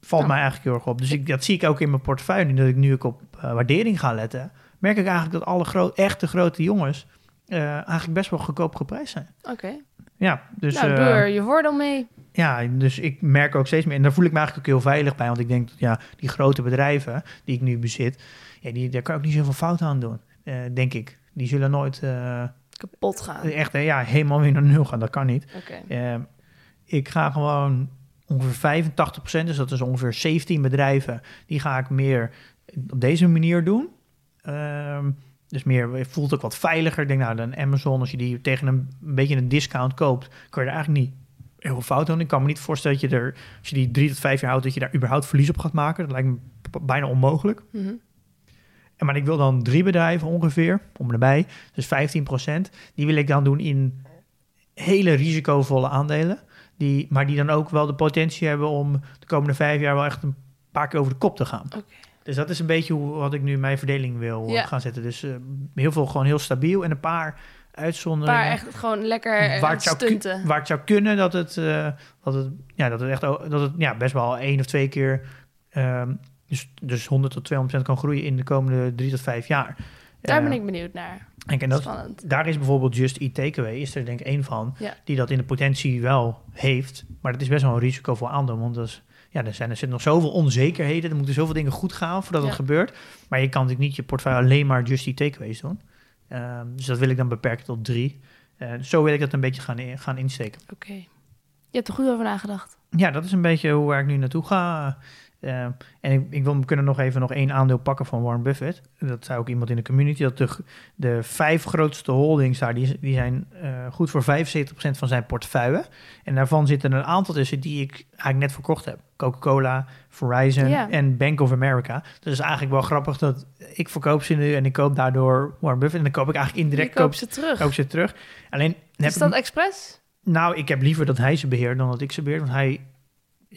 valt Nou. mij eigenlijk heel erg op. Dus ik, dat zie ik ook in mijn portefeuille. Dat ik nu ook op eh, waardering ga letten. Merk ik eigenlijk dat alle gro echte grote jongens eh, eigenlijk best wel goedkoop geprijsd zijn. Oké. Ja, dus, nou, doe er je voordeel mee. ja, dus ik merk ook steeds meer. En daar voel ik me eigenlijk ook heel veilig bij. Want ik denk dat ja, die grote bedrijven die ik nu bezit, ja, die, daar kan ik ook niet zoveel fout aan doen. Eh, denk ik. Die zullen nooit eh, Kapot gaan. echt ja, helemaal weer naar nul gaan. Dat kan niet. Oké. Eh, ik ga gewoon ongeveer 85%, dus dat is ongeveer 17 bedrijven, die ga ik meer op deze manier doen. Ehm, dus meer, voelt ook wat veiliger. Ik denk nou, dan Amazon, als je die tegen een, een beetje een discount koopt, kan je er eigenlijk niet heel fout doen. Ik kan me niet voorstellen dat je er, als je die drie tot vijf jaar houdt, dat je daar überhaupt verlies op gaat maken. Dat lijkt me bijna onmogelijk. Mhm. Maar ik wil dan drie bedrijven ongeveer, om erbij, dus 15%. Die wil ik dan doen in hele risicovolle aandelen. Die, maar die dan ook wel de potentie hebben om de komende vijf jaar wel echt een paar keer over de kop te gaan. Dus dat is een beetje hoe, wat ik nu mijn verdeling wil eh, Ja. gaan zetten. Dus eh, heel veel gewoon heel stabiel en een paar uitzonderingen. Maar echt gewoon lekker eh, waar, het zou stunten. waar het zou kunnen dat het, dat het, ja, dat het echt dat het, ja, best wel één of twee keer, ehm, dus, dus 100 tot 200% kan groeien in de komende drie tot vijf jaar. Daar ben Eh, ik benieuwd naar. en, dat, Spannend. daar is bijvoorbeeld Just Eat Takeaway, is er denk ik één van, Ja. die dat in de potentie wel heeft. Maar dat is best wel een risicovol aandeel, want dat is, ja, er, zijn, er zitten nog zoveel onzekerheden. Er moeten zoveel dingen goed gaan voordat Ja. het gebeurt. Maar je kan natuurlijk niet je portefeuille alleen maar Just Eat Takeaways doen. Ehm, dus dat wil ik dan beperken tot drie. Eh, zo wil ik dat een beetje gaan, in- gaan insteken. Oké. Je hebt er goed over nagedacht. Ja, dat is een beetje hoe waar ik nu naartoe ga. Eh, en ik, ik wil, kunnen nog even nog één aandeel pakken van Warren Buffett. Dat zei ook iemand in de community. Dat de, de vijf grootste holdings daar, die, die zijn eh, goed voor 75% van zijn portefeuille. En daarvan zitten een aantal tussen die ik eigenlijk net verkocht heb. Coca-Cola, Verizon en Bank of America. Dus is eigenlijk wel grappig dat ik verkoop ze nu en ik koop daardoor Warren Buffett. En dan koop ik eigenlijk indirect koop, ze terug. koop ze terug. Alleen Is dat expres? nou, ik heb liever dat hij ze beheert dan dat ik ze beheer. Want hij,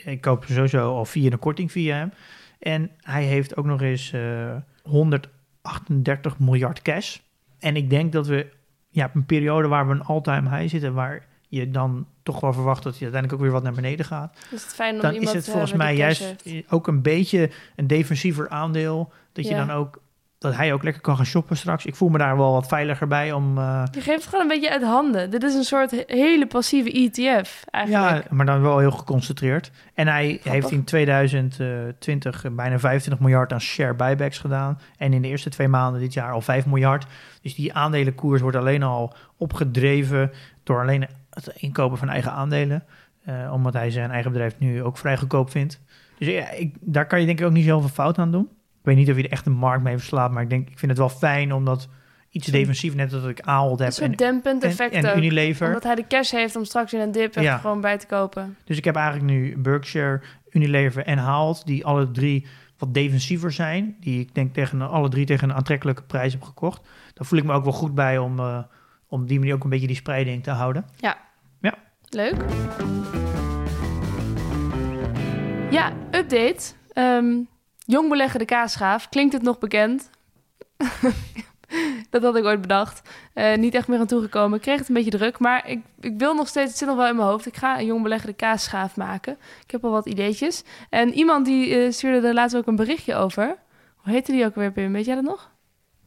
ik koop sowieso al via een korting via hem. En hij heeft ook nog eens eh 138 miljard cash. En ik denk dat we ja, op een periode waar we een all-time high zitten, waar je dan toch wel verwacht dat hij uiteindelijk ook weer wat naar beneden gaat. Is het fijn om Dan is het volgens hebben mij juist heeft? ook een beetje een defensiever aandeel. Dat je dan ook, dat hij ook lekker kan gaan shoppen straks. Ik voel me daar wel wat veiliger bij om... eh, Je geeft het gewoon een beetje uit handen. Dit is een soort he- hele passieve ETF eigenlijk. Ja, maar dan wel heel geconcentreerd. En hij heeft in 2020 bijna 25 miljard aan share buybacks gedaan. En in de eerste twee maanden dit jaar al 5 miljard. Dus die aandelenkoers wordt alleen al opgedreven door alleen het inkopen van eigen aandelen. Eh, omdat hij zijn eigen bedrijf nu ook vrij goedkoop vindt. Dus ja, ik, daar kan je denk ik ook niet zoveel fout aan doen. Weet niet of je er echt een markt mee verslaat, maar ik denk, ik vind het wel fijn omdat iets defensief, net dat ik Ahold Een heb soort en, dempend en, effect en ook. Unilever. Omdat hij de cash heeft om straks in een dip er Ja. gewoon bij te kopen. Dus ik heb eigenlijk nu Berkshire, Unilever en Ahold, die alle drie wat defensiever zijn. Die ik denk tegen alle drie tegen een aantrekkelijke prijs heb gekocht. Daar voel ik me ook wel goed bij om, eh, om die manier ook een beetje die spreiding te houden. Leuk. Ja, update. Ehm, jong beleggen de kaasschaaf. Klinkt het nog bekend? dat had ik ooit bedacht. Eh, niet echt meer aan toegekomen. Ik kreeg het een beetje druk. Maar ik, ik wil nog steeds, het zit nog wel in mijn hoofd. Ik ga een jong belegger de kaasschaaf maken. Ik heb al wat ideetjes. En iemand die eh, stuurde er laatst ook een berichtje over. Hoe heette die ook weer, Pim? Weet jij dat nog?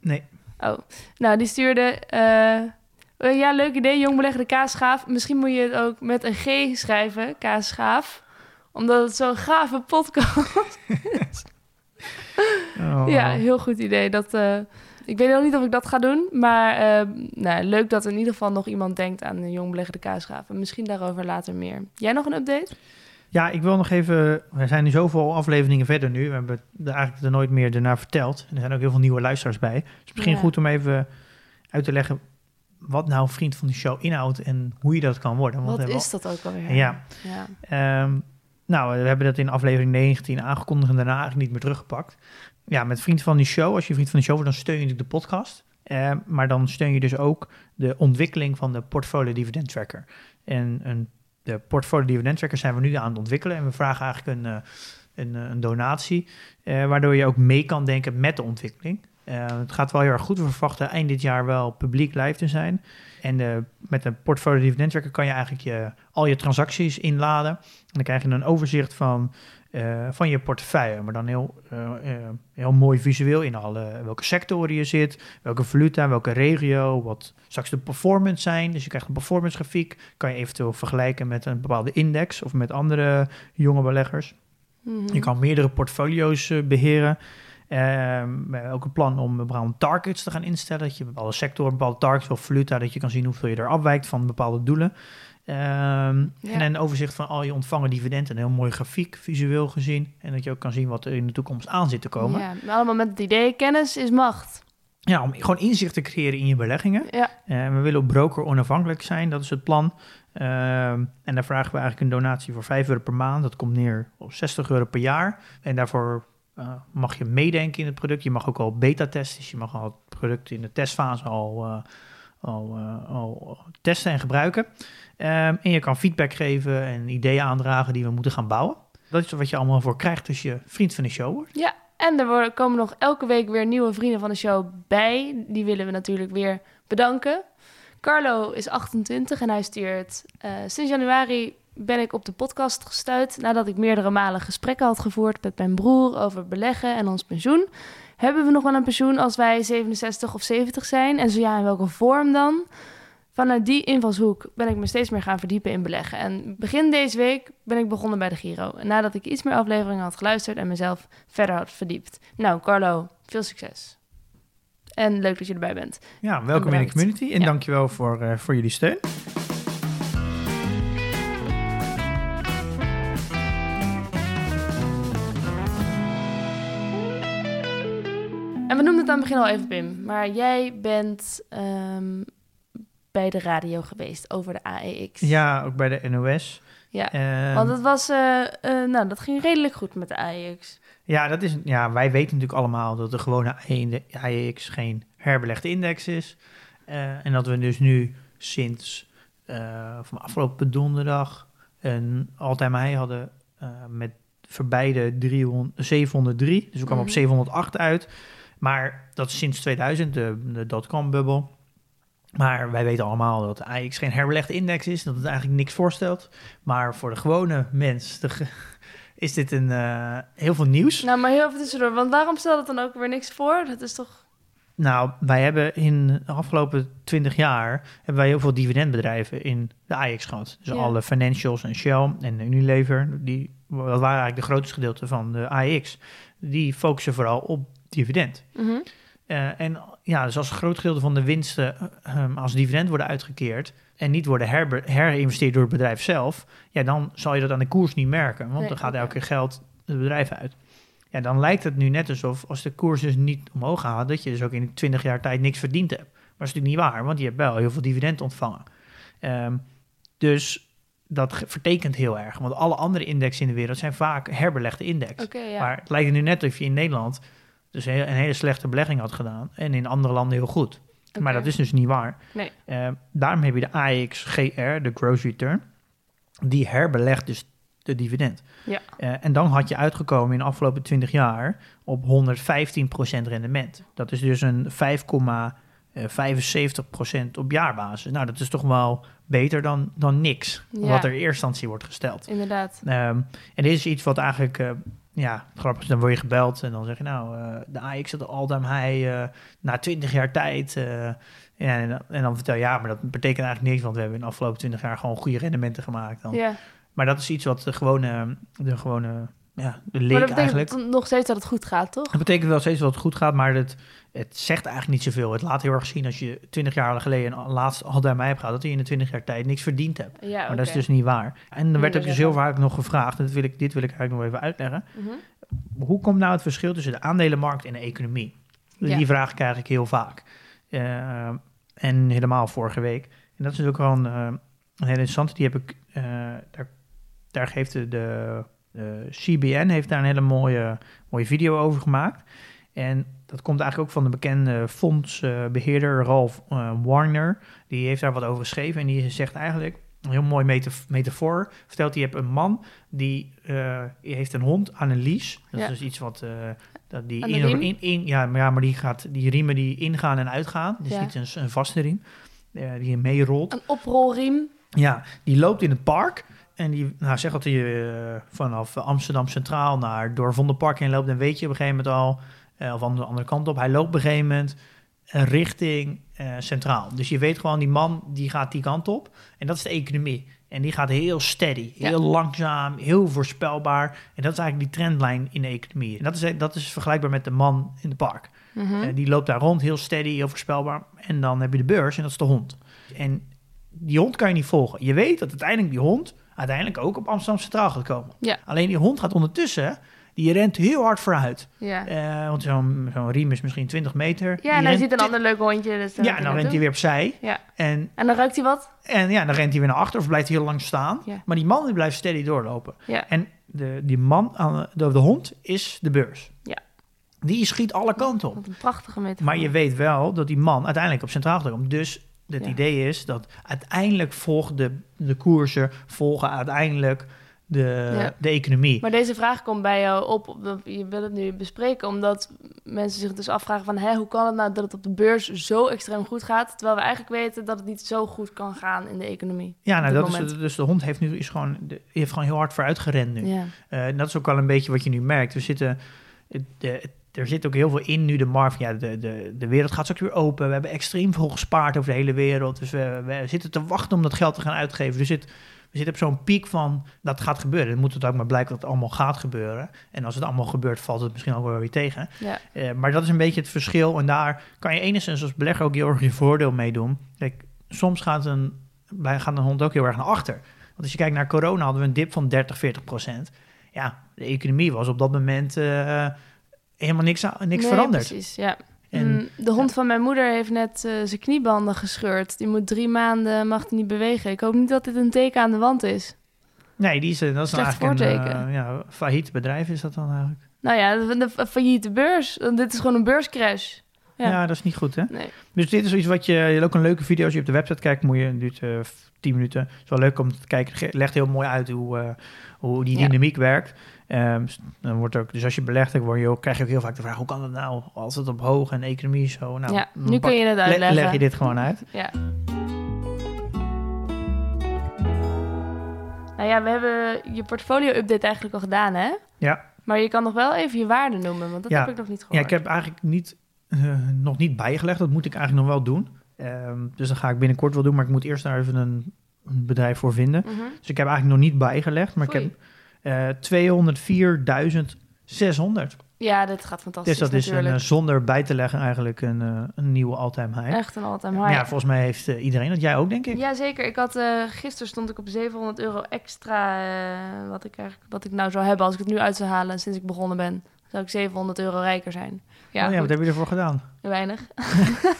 Nee. Oh, nou, die stuurde... eh, ja, leuk idee, jong beleggen de kaasschaaf. Misschien moet je het ook met een G schrijven, kaasschaaf. Omdat het zo'n gave podcast is. Oh. Ja, heel goed idee. Dat, eh, ik weet nog niet of ik dat ga doen. Maar eh, nou, leuk dat in ieder geval nog iemand denkt aan een jong de kaasschaaf. En misschien daarover later meer. Jij nog een update? Ja, ik wil nog even. We zijn nu zoveel afleveringen verder nu. We hebben er eigenlijk er nooit meer ernaar verteld. En er zijn ook heel veel nieuwe luisteraars bij. Dus misschien Ja. goed om even uit te leggen wat nou vriend van de show inhoudt en hoe je dat kan worden. Want Wat is dat ook alweer? Ja. ja. Ehm, nou, we hebben dat in aflevering 19 aangekondigd en daarna eigenlijk niet meer teruggepakt. Ja, met vriend van die show, als je vriend van de show wordt, dan steun je natuurlijk de podcast. Ehm, maar dan steun je dus ook de ontwikkeling van de portfolio dividend tracker. En een, de portfolio dividend tracker zijn we nu aan het ontwikkelen. En we vragen eigenlijk een, eh, een, eh, een donatie, eh, waardoor je ook mee kan denken met de ontwikkeling. Eh, het gaat wel heel erg goed. We verwachten eind dit jaar wel publiek live te zijn. En eh, met een portfolio dividend tracker kan je eigenlijk je, al je transacties inladen. En dan krijg je een overzicht van, eh, van je portefeuille. Maar dan heel, heel mooi visueel in alle, welke sectoren je zit, welke valuta, welke regio, wat straks de performance zijn. Dus je krijgt een performance grafiek. Kan je eventueel vergelijken met een bepaalde index of met andere jonge beleggers. Mhm. Je kan meerdere portfolio's eh, beheren. Ehm, we hebben ook een plan om bepaalde targets te gaan instellen. Dat je bepaalde sectoren, bepaalde targets of valuta, dat je kan zien hoeveel je er afwijkt van bepaalde doelen. Ehm, Ja. En een overzicht van al je ontvangen dividenden. Een heel mooi grafiek, visueel gezien. En dat je ook kan zien wat er in de toekomst aan zit te komen. Ja, Ja, allemaal met het idee, kennis is macht. om gewoon inzicht te creëren in je beleggingen. Ja, Eh, we willen op broker onafhankelijk zijn, dat is het plan. Ehm, en daar vragen we eigenlijk een donatie voor 5 euro per maand. Dat komt neer op 60 euro per jaar. En daarvoor eh, mag je meedenken in het product. Je mag ook al beta-testen. Dus je mag al het product in de testfase al, eh, eh, al testen en gebruiken. Ehm, en je kan feedback geven en ideeën aandragen die we moeten gaan bouwen. Dat is wat je allemaal voor krijgt als je vriend van de show wordt. Ja, en er komen nog elke week weer nieuwe vrienden van de show bij. Die willen we natuurlijk weer bedanken. Carlo is 28 en hij stuurt... sinds januari ben ik op de podcast gestuurd... nadat ik meerdere malen gesprekken had gevoerd met mijn broer... over beleggen en ons pensioen. Hebben we nog wel een pensioen als wij 67 of 70 zijn? En zo ja, in welke vorm dan? Vanuit die invalshoek ben ik me steeds meer gaan verdiepen in beleggen. En begin deze week ben ik begonnen bij de Giro. En nadat ik iets meer afleveringen had geluisterd en mezelf verder had verdiept. Nou, Carlo, veel succes. En leuk dat je erbij bent. Ja, welkom in de community en Ja. dankjewel voor, eh, voor jullie steun. En we noemden het aan het begin al even, Pim. Maar jij bent ehm, bij de radio geweest over de AEX. Ja, ook bij de NOS. Ja, Ehm, want het was... eh, eh, nou, dat ging redelijk goed met de AEX. Ja, dat is, ja, wij weten natuurlijk allemaal dat de gewone AEX geen herbelegde index is. Eh, en dat we dus nu sinds van afgelopen donderdag een all-time high hadden met voorbij de 300, 703. Dus we kwamen Mhm. op 708 uit. Maar dat is sinds 2000, de, de dotcom-bubbel. Maar wij weten allemaal dat de AX geen herbelegde index is. Dat het eigenlijk niks voorstelt. Maar voor de gewone mens de ge- is dit een, eh, heel veel nieuws. Nou, maar heel even tussendoor. Want waarom stelt het dan ook weer niks voor? Dat is toch... Nou, wij hebben in de afgelopen 20 jaar hebben wij heel veel dividendbedrijven in de AX gehad. Dus Ja. alle financials en Shell en Unilever, die dat waren eigenlijk de grootste gedeelte van de AX. Die focussen vooral op dividend. Mhm. Eh, en ja, dus als een groot gedeelte van de winsten eh, ehm, als dividend worden uitgekeerd en niet worden herinvesteerd door het bedrijf zelf, ja, dan zal je dat aan de koers niet merken, want Nee, dan gaat elke keer geld het bedrijf uit. Ja, dan lijkt het nu net alsof als de koers dus niet omhoog gaat, dat je dus ook in 20 jaar tijd niks verdiend hebt. Maar dat is natuurlijk niet waar, want je hebt wel heel veel dividend ontvangen. Ehm, dus dat vertekent heel erg. Want alle andere indexen in de wereld zijn vaak herbelegde index. Ja. Maar het lijkt er nu net alsof je in Nederland dus een, een hele slechte belegging had gedaan. En in andere landen heel goed. Maar dat is dus niet waar. Nee. Eh, daarom heb je de AXGR, de Gross Return. Die herbelegt dus de dividend. Ja. Eh, en dan had je uitgekomen in de afgelopen 20 jaar op 115% rendement. Dat is dus een 5,75% op jaarbasis. Nou, dat is toch wel beter dan, dan niks. Ja. Wat er in eerste instantie wordt gesteld. Inderdaad. Ehm, en dit is iets wat eigenlijk, eh, ja, grappig dan word je gebeld en dan zeg je, nou, eh, de AX had de all-time high eh, na 20 jaar tijd. eh, en, dan- en dan vertel je, ja, maar dat betekent eigenlijk niks, want we hebben in de afgelopen 20 jaar gewoon goede rendementen gemaakt. Dan. Ja. Maar dat is iets wat de gewone, de gewone, ja, de leek Maar dat betekent eigenlijk... nog steeds dat het goed gaat, toch? Dat betekent wel steeds dat het goed gaat, maar het, het zegt eigenlijk niet zoveel. Het laat heel erg zien als je 20 jaar geleden laatst all-time high hebt gehad, dat je in de 20 jaar tijd niks verdiend hebt. Ja, Maar dat is dus niet waar. En dan werd ook dus heel vaak nog gevraagd, en dat wil ik, dit wil ik eigenlijk nog even uitleggen. Mhm. Hoe komt nou het verschil tussen de aandelenmarkt en de economie? Ja. Die vraag krijg ik heel vaak. Eh, en helemaal vorige week. En dat is natuurlijk wel een, eh, een hele interessante. Die heb ik, eh, daar, daar geeft de CBN heeft daar een hele mooie, mooie video over gemaakt. En dat komt eigenlijk ook van de bekende fondsbeheerder Ralph eh, Warner. Die heeft daar wat over geschreven. En die zegt eigenlijk, een heel mooi metaf- metafoor, vertelt hij, je hebt een man die, eh, heeft een hond aan een leash. Dat Ja. is dus iets wat... eh, dat die in, in, in- ja, maar, ja, maar die, gaat, die riemen die ingaan en uitgaan. Dus Ja. niet een, een vaste riem. eh, die meerolt. Een oprolriem. Ja, die loopt in het park. En die, nou zeg dat hij eh, vanaf Amsterdam Centraal naar door Vondelpark heen loopt. Dan weet je op een gegeven moment al, eh, of aan de andere kant op. Hij loopt op een gegeven moment eh, richting Centraal. Dus je weet gewoon, die man die gaat die kant op. En dat is de economie. En die gaat heel steady, Ja. heel langzaam, heel voorspelbaar. En dat is eigenlijk die trendlijn in de economie. En dat is, dat is vergelijkbaar met de man in het park. Mhm. Die loopt daar rond, heel steady, heel voorspelbaar. En dan heb je de beurs en dat is de hond. En die hond kan je niet volgen. Je weet dat uiteindelijk die hond uiteindelijk ook op Amsterdam Centraal gaat komen. Ja. Alleen die hond gaat ondertussen, die rent heel hard vooruit. Ja. Eh, want zo'n riem is misschien 20 meter. Ja, en hij rent ziet een ander leuk hondje. Dus dan Ja, en dan rent hij weer opzij. Ja. En, En dan ruikt hij wat? en ja, dan rent hij weer naar achter of blijft hij heel lang staan. Ja. Maar die man die blijft steady doorlopen. Ja. En de, die man, de, de hond, is de beurs. Ja. Die schiet alle kanten op. Wat een prachtige metafoor. Maar je weet wel dat die man uiteindelijk op centraal komen. Dus het Ja. idee is dat uiteindelijk volgen de, de koersen, volgen uiteindelijk de, Ja. de economie. Maar deze vraag komt bij jou op, je wil het nu bespreken, omdat mensen zich dus afvragen van, hè, hoe kan het nou dat het op de beurs zo extreem goed gaat, terwijl we eigenlijk weten dat het niet zo goed kan gaan in de economie. ja, nou, dat is, dus de hond heeft nu is gewoon, heeft gewoon heel hard vooruit gerend nu. Ja. Eh, en dat is ook wel een beetje wat je nu merkt. We zitten, het- de, er zit ook heel veel in nu de markt. Ja, de, de, de wereld gaat straks weer open. We hebben extreem veel gespaard over de hele wereld. Dus we, we zitten te wachten om dat geld te gaan uitgeven. Dus we zitten op zo'n piek van dat gaat gebeuren. Dan moet het ook maar blijken dat het allemaal gaat gebeuren. En als het allemaal gebeurt, valt het misschien ook wel weer tegen. Ja. Eh, maar dat is een beetje het verschil. En daar kan je enigszins als belegger ook heel erg je voordeel mee doen. Kijk, soms gaat een, bij, gaat een hond ook heel erg naar achter. Want als je kijkt naar corona hadden we een dip van 30, 40 procent. Ja, de economie was op dat moment eh, helemaal niks, aan- niks Nee, veranderd. precies, ja. En- Mm, de hond van mijn moeder heeft net eh, zijn kniebanden gescheurd. Die moet drie maanden, mag niet bewegen. Ik hoop niet dat dit een teken aan de wand is. Nee, die is, eh, dat is Slecht eigenlijk een eh, ja, failliet bedrijf is dat dan eigenlijk. Nou ja, de, de, de failliete beurs. Dit is gewoon een beurscrash. Ja. Ja. dat is niet goed hè. Nee. Dus dit is iets wat je, ook een leuke video als je op de website kijkt, moet je, het duurt eh 10 minuten. Het is wel leuk om te kijken, het legt heel mooi uit hoe, eh, hoe die Ja. dynamiek werkt. Ehm, dan wordt ook, dus als je belegt, dan word je ook, krijg je ook heel vaak de vraag, hoe kan dat nou, als het op hoog en economie zo. Nou, ja, nu pak- kun je het le- uitleggen. leg je dit gewoon uit. Ja. Nou ja, we hebben je portfolio-update eigenlijk al gedaan, hè? Ja. Maar je kan nog wel even je waarde noemen, want dat Ja. heb ik nog niet Ja, gehoord. ik heb eigenlijk niet, eh, nog niet bijgelegd. Dat moet ik eigenlijk nog wel doen. Ehm, dus dat ga ik binnenkort wel doen. Maar ik moet eerst daar even een, een bedrijf voor vinden. Mhm. Dus ik heb eigenlijk nog niet bijgelegd. Maar ik heb eh 204.600. Ja, dit gaat fantastisch Dus dat is een, natuurlijk. eh, zonder bij te leggen eigenlijk een, eh, een nieuwe all-time high. Echt een all-time Ja, high. volgens mij heeft eh, iedereen dat. Jij ook, denk ik? Ja, zeker. Ik had, eh, gisteren stond ik op 700 euro extra, eh, wat, ik eigenlijk, wat ik nou zou hebben als ik het nu uit zou halen sinds ik begonnen ben. zou ik 700 euro rijker zijn. Ja, oh, ja wat heb je ervoor gedaan? Weinig.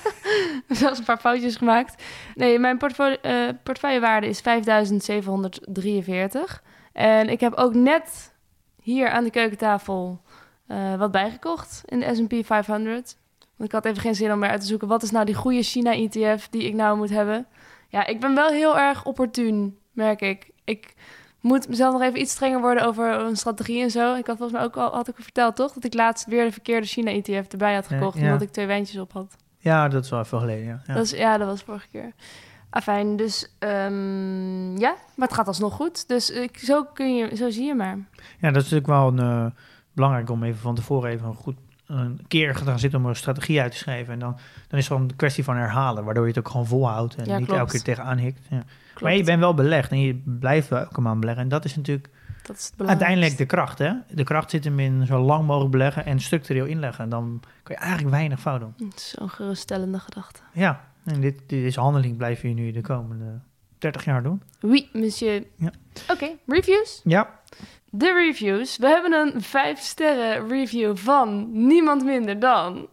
Zelfs een paar foutjes gemaakt. Nee, mijn portfolio, eh, portefeuillewaarde is 5743. En ik heb ook net hier aan de keukentafel eh, wat bijgekocht in de S&P 500. Want ik had even geen zin om meer uit te zoeken... wat is nou die goede China-ETF die ik nou moet hebben. Ja, ik ben wel heel erg opportun, merk ik. Ik moet mezelf nog even iets strenger worden over een strategie en zo. Ik had volgens mij ook al, had ik verteld, toch? Dat ik laatst weer de verkeerde China-ETF erbij had gekocht... ja. omdat ik twee wijntjes op had. Ja, dat is wel even geleden. Ja. Ja. Dat is, ja, dat was vorige keer. Afijn, dus ehm, ja, maar het gaat alsnog goed. Dus ik, zo, kun je, zo zie je maar. Ja, dat is natuurlijk wel een, eh, belangrijk om even van tevoren even goed een keer gaan zitten om een strategie uit te schrijven. En dan, dan is het gewoon een kwestie van herhalen, waardoor je het ook gewoon volhoudt en Ja, niet klopt. elke keer tegenaan hikt. Ja. Maar je bent wel belegd en je blijft wel elke maand beleggen. En dat is natuurlijk dat is het uiteindelijk de kracht. Hè? De kracht zit hem in zo lang mogelijk beleggen en structureel inleggen. Dan kan je eigenlijk weinig fout doen. Het is Zo'n geruststellende gedachte. Ja, en dit, deze handeling blijf je nu de komende 30 jaar doen. Oui, monsieur. Ja. Oké, reviews. Ja, De reviews. We hebben een 5 sterren review van niemand minder dan...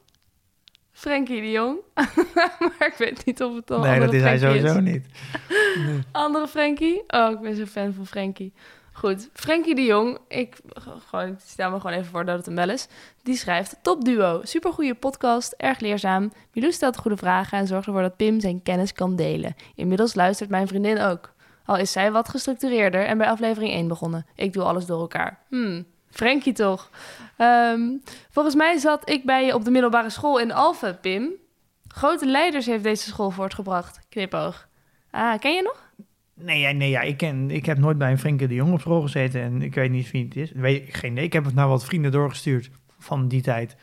Frenkie de Jong. maar ik weet niet of het dan nee, dat is hij sowieso niet. Andere Frenkie? Oh, ik ben zo fan van Frenkie. Goed, Frenkie de Jong, ik, gewoon, ik stel me gewoon even voor dat het een bel is. Die schrijft, top duo, supergoeie podcast, erg leerzaam. Milou stelt goede vragen en zorgt ervoor dat Pim zijn kennis kan delen. Inmiddels luistert mijn vriendin ook. Al is zij wat gestructureerder en bij aflevering 1 begonnen. Ik doe alles door elkaar. Hmm, Frenkie toch. Ehm, volgens mij zat ik bij je op de middelbare school in Alphen, Pim. Grote leiders heeft deze school voortgebracht. Knipoog. Ah, ken je nog? Nee, ja, nee ja, ik, ken, ik heb nooit bij een Frenkie de Jong op school gezeten en ik weet niet wie het is. Weet ik geen idee. Ik heb het naar wat vrienden doorgestuurd van die tijd.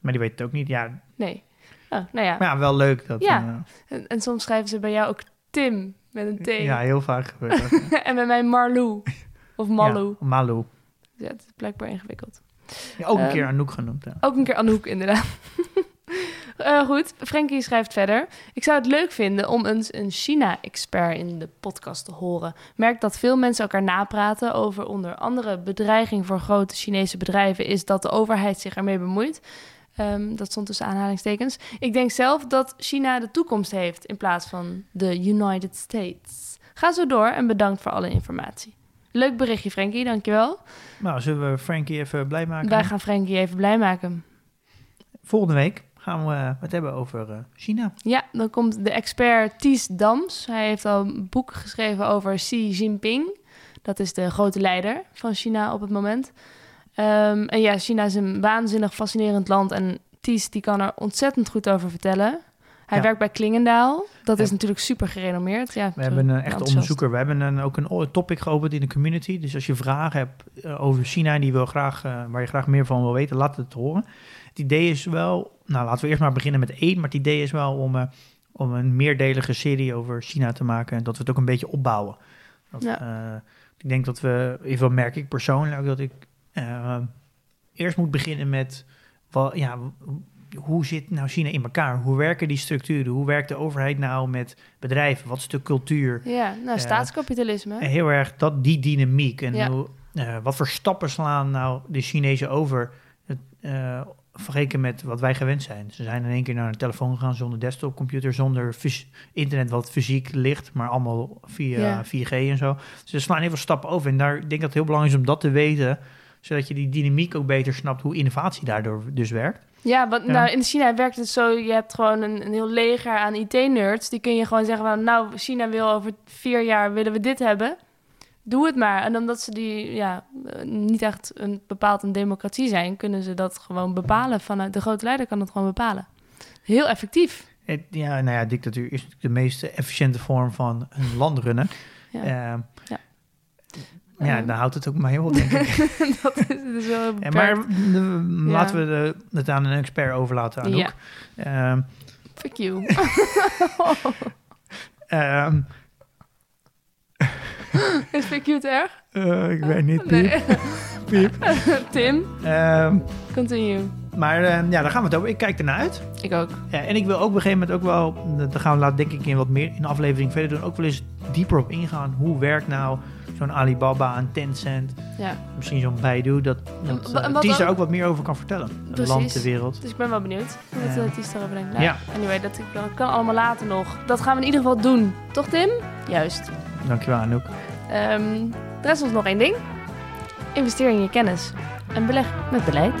Maar die weten het ook niet. Ja, Nee. Oh, nou ja. maar ja wel leuk. Dat, Ja. En, en soms schrijven ze bij jou ook Tim met een T. eh, ja, heel vaak gebeurt dat. en bij mij Marlou. Of Malou. Ja, Malou. Ja, het is blijkbaar ingewikkeld. Ja, ook een Ehm, keer Anouk genoemd. Ja. Ook een keer Anouk, inderdaad. Eh, goed, Frankie schrijft verder. Ik zou het leuk vinden om eens een China-expert in de podcast te horen. Merk dat veel mensen elkaar napraten over onder andere bedreiging voor grote Chinese bedrijven is dat de overheid zich ermee bemoeit. Ehm, dat stond tussen aanhalingstekens. Ik denk zelf dat China de toekomst heeft in plaats van de United States. Ga zo door en bedankt voor alle informatie. Leuk berichtje, Frankie, dankjewel. Nou, zullen we Frankie even blij maken? Wij gaan Frankie even blij maken. Volgende week gaan we het hebben over eh, China. Ja, dan komt de expert Ties Dams. Hij heeft al een boek geschreven over Xi Jinping. Dat is de grote leider van China op het moment. Ehm, en ja, China is een waanzinnig fascinerend land. En Ties die kan er ontzettend goed over vertellen. Hij Ja. werkt bij Klingendaal. Dat is natuurlijk super gerenommeerd. Ja, We hebben een echte onderzoeker. We hebben een, ook een topic geopend in de community. Dus als je vragen hebt eh, over China en die wil graag, eh, waar je graag meer van wil weten, laat het horen. Het idee is wel, nou laten we eerst maar beginnen met één. Maar het idee is wel om, eh, om een meerdelige serie over China te maken. En dat we het ook een beetje opbouwen. Dat, Ja. eh, ik denk dat we, even merk ik persoonlijk, dat ik eh, eerst moet beginnen met, wel, ja, hoe zit nou China in elkaar? Hoe werken die structuren? Hoe werkt de overheid nou met bedrijven? Wat is de cultuur? Ja, nou, staatskapitalisme. En heel erg dat, die dynamiek. En Ja. hoe, wat voor stappen slaan nou de Chinezen over het, vergeleken met wat wij gewend zijn. Ze zijn in één keer naar een telefoon gegaan zonder desktopcomputer, zonder internet wat fysiek ligt, maar allemaal via Ja. 4G en zo. Dus ze slaan heel veel stappen over. En daar ik denk dat het heel belangrijk is om dat te weten, zodat je die dynamiek ook beter snapt hoe innovatie daardoor dus werkt. Ja, want Ja. Nou, in China werkt het zo, je hebt gewoon een, een heel leger aan IT-nerds. Die kun je gewoon zeggen van, nou, China wil over vier jaar, willen we dit hebben. Doe het maar. En omdat ze die, ja, eh, niet echt een bepaald een democratie zijn, kunnen ze dat gewoon bepalen. Vanuit de grote leider kan dat gewoon bepalen. Heel effectief. Het, ja, nou ja, dictatuur is natuurlijk de meest efficiënte vorm van een land runnen. Ja. Ehm, Ja. ja, Ehm. dan houdt het ook maar op, denk ik. dat is, is wel heel Ja, maar de- Ja. laten we de- het aan een expert overlaten, Anouk. Ja. Ehm, Fuck you. ehm, is te erg? eh, ik weet niet, Piep. Nee. Piep. Tim, Ehm, continue. Maar eh, ja, daar gaan we het over. Ik kijk ernaar uit. Ik ook. Ja, en ik wil ook op een gegeven moment ook wel, daar gaan we later denk ik in wat meer in de aflevering verder doen, ook wel eens dieper op ingaan. Hoe werkt nou zo'n Alibaba en Tencent, Ja. misschien zo'n Baidu, dat, dat En eh, Ties er ook? ook wat meer over kan vertellen. Het Precies. land, de wereld. Dus ik ben wel benieuwd wat uh, Ties daarover denkt. Nou, Ja. Anyway, dat, dat kan allemaal later nog. Dat gaan we in ieder geval doen. Toch, Tim? Juist. Dankjewel Anouk. Ehm er rest ons nog één ding. Investeer in je kennis. En beleg met beleid.